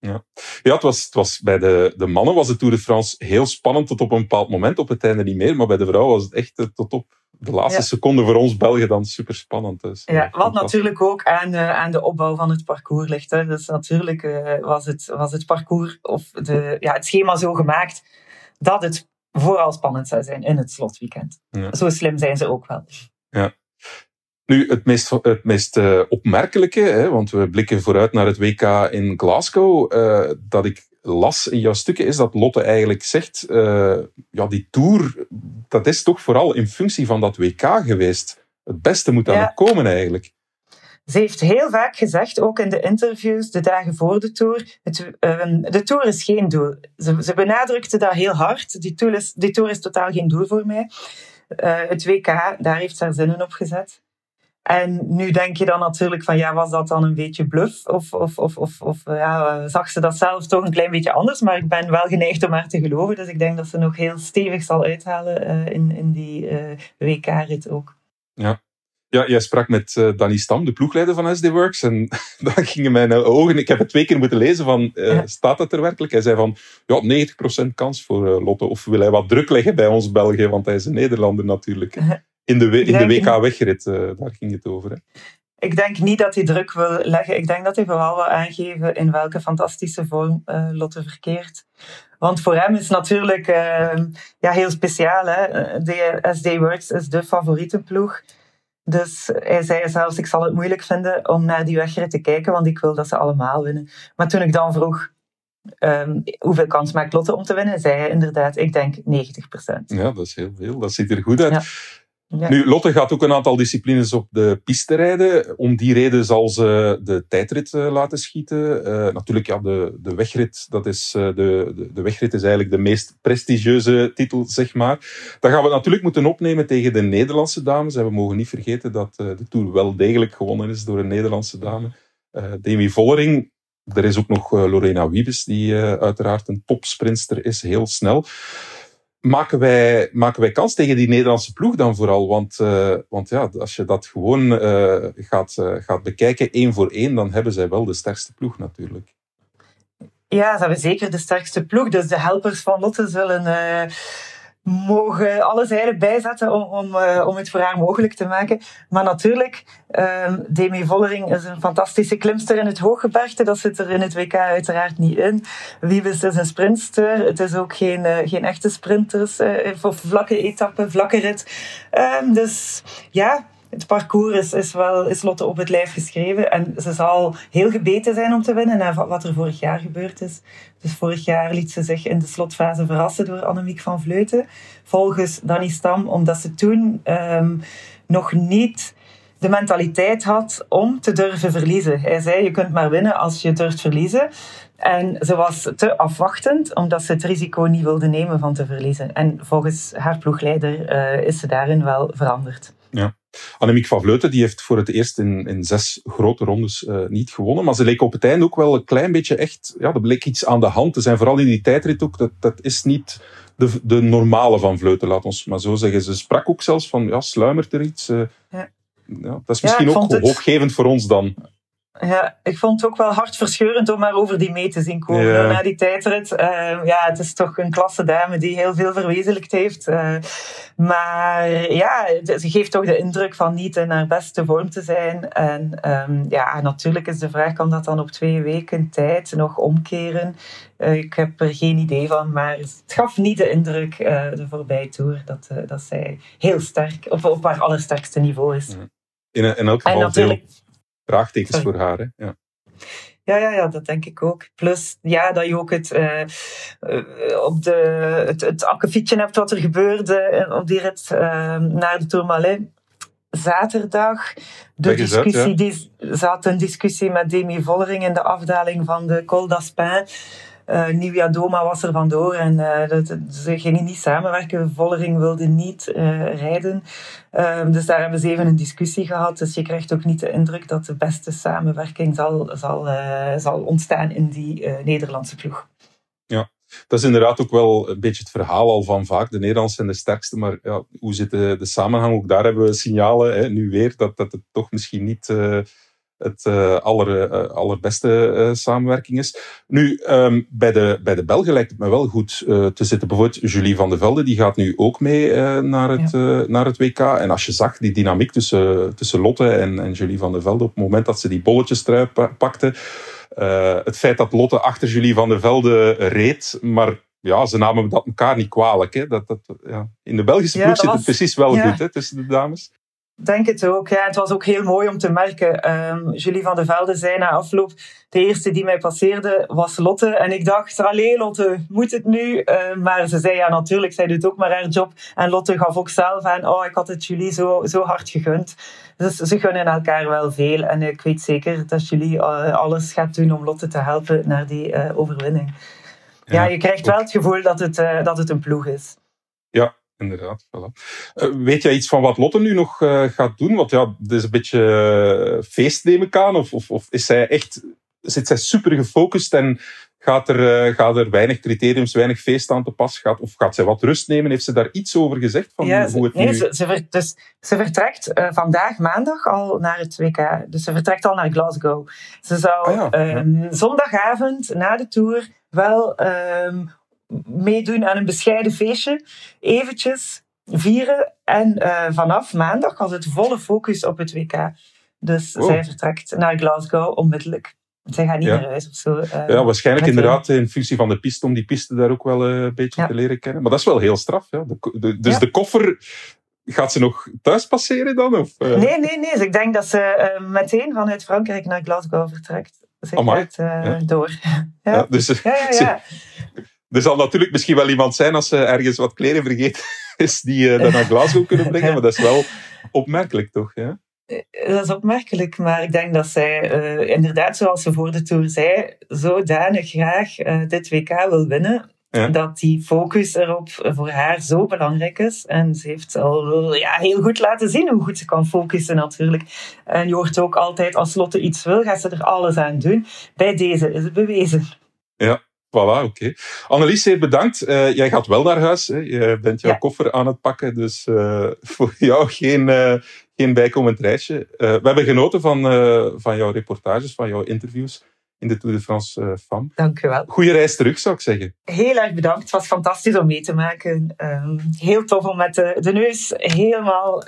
Ja, het was, het was bij de, de mannen was de Tour de France heel spannend tot op een bepaald moment. Op het einde niet meer. Maar bij de vrouwen was het echt eh, tot op de laatste seconde voor ons Belgen dan super spannend. Dus, ja, wat natuurlijk ook aan, uh, aan de opbouw van het parcours ligt. Hè. Dus natuurlijk uh, was, het, was het parcours of de, ja, het schema zo gemaakt dat het vooral spannend zou zijn in het slotweekend. Ja. Zo slim zijn ze ook wel. Ja. Nu, het meest, het meest uh, opmerkelijke, hè, want we blikken vooruit naar het WK in Glasgow, dat ik las in jouw stukken, is dat Lotte eigenlijk zegt, ja, die Tour, dat is toch vooral in functie van dat WK geweest. Het beste moet dan ja. komen eigenlijk. Ze heeft heel vaak gezegd, ook in de interviews de dagen voor de Tour, het, uh, de Tour is geen doel. Ze, ze, benadrukte dat heel hard. Die tour is, die tour is totaal geen doel voor mij. Uh, het WK, daar heeft ze haar zinnen op gezet. En nu denk je dan natuurlijk van, ja, was dat dan een beetje bluff? Of, of, of, of, of ja, zag ze dat zelf toch een klein beetje anders? Maar ik ben wel geneigd om haar te geloven. Dus ik denk dat ze nog heel stevig zal uithalen uh, in, in die WK-rit ook. Ja. Ja, jij sprak met uh, Danny Stam, de ploegleider van SD Works. En dan gingen mijn ogen... Ik heb het twee keer moeten lezen van... Ja. Staat dat er werkelijk? Hij zei van... Ja, 90% kans voor Lotte. Of wil hij wat druk leggen bij ons België? Want hij is een Nederlander natuurlijk. In de, in de WK-wegrit, daar ging het over. Hè? Ik denk niet dat hij druk wil leggen. Ik denk dat hij vooral wil aangeven in welke fantastische vorm uh, Lotte verkeert. Want voor hem is natuurlijk uh, ja, heel speciaal. Hè? De SD Works is de favoriete ploeg. Dus hij zei zelfs, ik zal het moeilijk vinden om naar die wegrit te kijken, want ik wil dat ze allemaal winnen. Maar toen ik dan vroeg, um, hoeveel kans maakt Lotte om te winnen, zei hij inderdaad, ik denk 90%. Ja, dat is heel veel. Dat ziet er goed uit. Ja. Nu, Lotte gaat ook een aantal disciplines op de piste rijden. Om die reden zal ze de tijdrit uh, laten schieten. Uh, natuurlijk, ja, de, de wegrit, dat is, uh, de, de, de, wegrit is eigenlijk de meest prestigieuze titel, zeg maar. Dan gaan we natuurlijk moeten opnemen tegen de Nederlandse dames. En we mogen niet vergeten dat de Tour wel degelijk gewonnen is door een Nederlandse dame. Demi Vollering. Er is ook nog Lorena Wiebes, die uiteraard een topsprinster is, heel snel maken wij, maken wij kans tegen die Nederlandse ploeg dan vooral? Want, uh, want ja, als je dat gewoon uh, gaat, uh, gaat bekijken, één voor één, dan hebben zij wel de sterkste ploeg natuurlijk. Ja, ze hebben zeker de sterkste ploeg. Dus de helpers van Lotte zullen mogen alles eigenlijk bijzetten om, om, uh, om het voor haar mogelijk te maken. Maar natuurlijk, um, Demi Vollering is een fantastische klimster in het hooggebergte. Dat zit er in het WK uiteraard niet in. Wiebes is een sprintster. Het is ook geen, uh, geen echte sprinters. Uh, voor vlakke etappen, vlakke rit. Um, dus ja, het parcours is, is, wel, is Lotte op het lijf geschreven. En ze zal heel gebeten zijn om te winnen na wat er vorig jaar gebeurd is. Dus vorig jaar liet ze zich in de slotfase verrassen door Annemiek van Vleuten. Volgens Danny Stam, omdat ze toen um, nog niet de mentaliteit had om te durven verliezen. Hij zei, je kunt maar winnen als je durft verliezen. En ze was te afwachtend, omdat ze het risico niet wilde nemen van te verliezen. En volgens haar ploegleider uh, is ze daarin wel veranderd. Ja. Annemiek van Vleuten die heeft voor het eerst in, in zes grote rondes uh, niet gewonnen. Maar ze leek op het einde ook wel een klein beetje echt... Ja, er bleek iets aan de hand te zijn. Vooral in die tijdrit ook. Dat, dat is niet de, de normale van Vleuten, laat ons maar zo zeggen. Ze sprak ook zelfs van, ja, sluimert er iets? Uh, ja. ja. dat is misschien ook hoopgevend het... voor ons dan. Ja, ik vond het ook wel hartverscheurend om maar over die mee te zien komen na die tijdrit. Uh, ja, het is toch een klasse dame die heel veel verwezenlijkt heeft. Uh, maar ja, ze geeft toch de indruk van niet in haar beste vorm te zijn. En um, ja, natuurlijk is de vraag, kan dat dan op twee weken tijd nog omkeren? Uh, ik heb er geen idee van, maar het gaf niet de indruk de voorbije tour dat, dat zij heel sterk, op, op haar allersterkste niveau is. In, in elk geval veel vraagtekens voor haar. Hè? Ja. Ja, ja, ja, dat denk ik ook. Plus, ja, dat je ook het, uh, op de, het, het akkefietje hebt wat er gebeurde op die rit uh, naar de Tourmalet. Zaterdag, de discussie, uit, ja. die zat een discussie met Demi Vollering in de afdaling van de Col d'Aspin. Uh, Doma was er vandoor en uh, dat, ze gingen niet samenwerken. Vollering wilde niet uh, rijden. dus daar hebben ze even een discussie gehad. Dus je krijgt ook niet de indruk dat de beste samenwerking zal, zal, zal ontstaan in die Nederlandse ploeg. Ja, dat is inderdaad ook wel een beetje het verhaal al van vaak. De Nederlanders zijn de sterkste, maar ja, hoe zit de, de samenhang? Ook daar hebben we signalen, hè, nu weer, dat, dat het toch misschien niet het aller, allerbeste samenwerking is. Nu, ehm, bij, de, bij de Belgen lijkt het me wel goed te zitten. Bijvoorbeeld Julie van der Velde, die gaat nu ook mee naar, het, naar het WK. En als je zag die dynamiek tussen, tussen Lotte en, en Julie van der Velde op het moment dat ze die bolletjes trui pakte. het feit dat Lotte achter Julie van der Velde reed, maar ja, ze namen dat elkaar niet kwalijk. Hè. Dat, dat, ja. In de Belgische ploeg zit het precies wel goed hè, tussen de dames. Denk het ook. Ja, het was ook heel mooi om te merken. Um, Julie van de Velde zei na afloop: de eerste die mij passeerde was Lotte. En ik dacht: allee, Lotte, moet het nu? Uh, maar ze zei: ja, natuurlijk, zij doet ook maar haar job. En Lotte gaf ook zelf aan: oh, ik had het Julie zo, zo hard gegund. Dus ze gunnen elkaar wel veel. En ik weet zeker dat Julie uh, alles gaat doen om Lotte te helpen naar die uh, overwinning. Ja, je krijgt wel het gevoel dat het, uh, dat het een ploeg is. Inderdaad. Voilà. Uh, weet jij iets van wat Lotte nu nog uh, gaat doen? Want ja, het is een beetje feest neem ik aan. Of, of, of is zij echt, zit zij super gefocust en gaat er, gaat er weinig criteriums, weinig feest aan te pas? Gaat, of gaat zij wat rust nemen? Heeft ze daar iets over gezegd? Van ja, hoe het nee, nu... ze, ze, ver, dus, ze vertrekt vandaag maandag al naar het WK. Dus ze vertrekt al naar Glasgow. Ze zou Ah ja, ja. ehm, zondagavond na de Tour wel ehm, meedoen aan een bescheiden feestje. Eventjes vieren. En eh, vanaf maandag was het volle focus op het WK. Dus Wow. zij vertrekt naar Glasgow onmiddellijk. Zij gaat niet Ja. naar huis of zo. eh, Ja, waarschijnlijk inderdaad in functie van de piste, om die piste daar ook wel eh, een beetje Ja. te leren kennen. Maar dat is wel heel straf. Ja. De, ko- de- dus de koffer, gaat ze nog thuis passeren dan? Of? Nee, nee, nee. Dus ik denk dat ze meteen vanuit Frankrijk naar Glasgow vertrekt. Ze gaat Ja. door. Ja, Ja, dus, ja, ja. ja. Er zal natuurlijk misschien wel iemand zijn als ze ergens wat kleren vergeten is, die eh dat naar Glasgow kunnen brengen. Maar dat is wel opmerkelijk, toch? Ja? Dat is opmerkelijk, maar ik denk dat zij eh, inderdaad, zoals ze voor de Tour zei, zodanig graag eh, dit WK wil winnen. Ja. Dat die focus erop voor haar zo belangrijk is. En ze heeft al ja, heel goed laten zien hoe goed ze kan focussen natuurlijk. En je hoort ook altijd, als Lotte iets wil, gaat ze er alles aan doen. Bij deze is het bewezen. Voilà, oké. Annelies, zeer bedankt. Eh, jij gaat wel naar huis. Hè? Je bent jouw Ja. koffer aan het pakken, dus eh, voor jou geen, eh, geen bijkomend reisje. We hebben genoten van, van jouw reportages, van jouw interviews in de Tour de France FAM. Dank u wel. Goeie reis terug, zou ik zeggen. Heel erg bedankt. Het was fantastisch om mee te maken. Ehm, heel tof om met de, de neus helemaal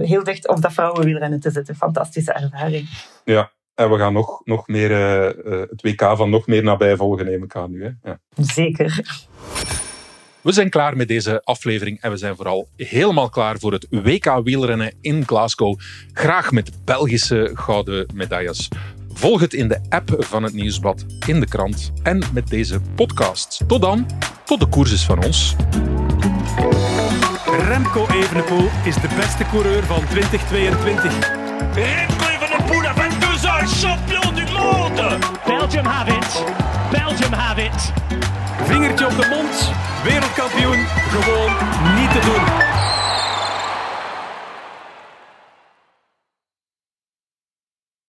heel dicht op dat vrouwenwielrennen te zitten. Fantastische ervaring. Ja, en we gaan nog, nog meer eh, eh, het WK van nog meer nabij volgen, neem ik aan nu. Hè? Ja. Zeker. We zijn klaar met deze aflevering en we zijn vooral helemaal klaar voor het WK wielrennen in Glasgow. Graag met Belgische gouden medailles. Volg het in de app van het Nieuwsblad, in de krant en met deze podcast. Tot dan, tot de koers is van ons. Remco Evenepoel is de beste coureur van 2022. Remco Belgium have it. Belgium have it. Vingertje op de mond, wereldkampioen, gewoon niet te doen.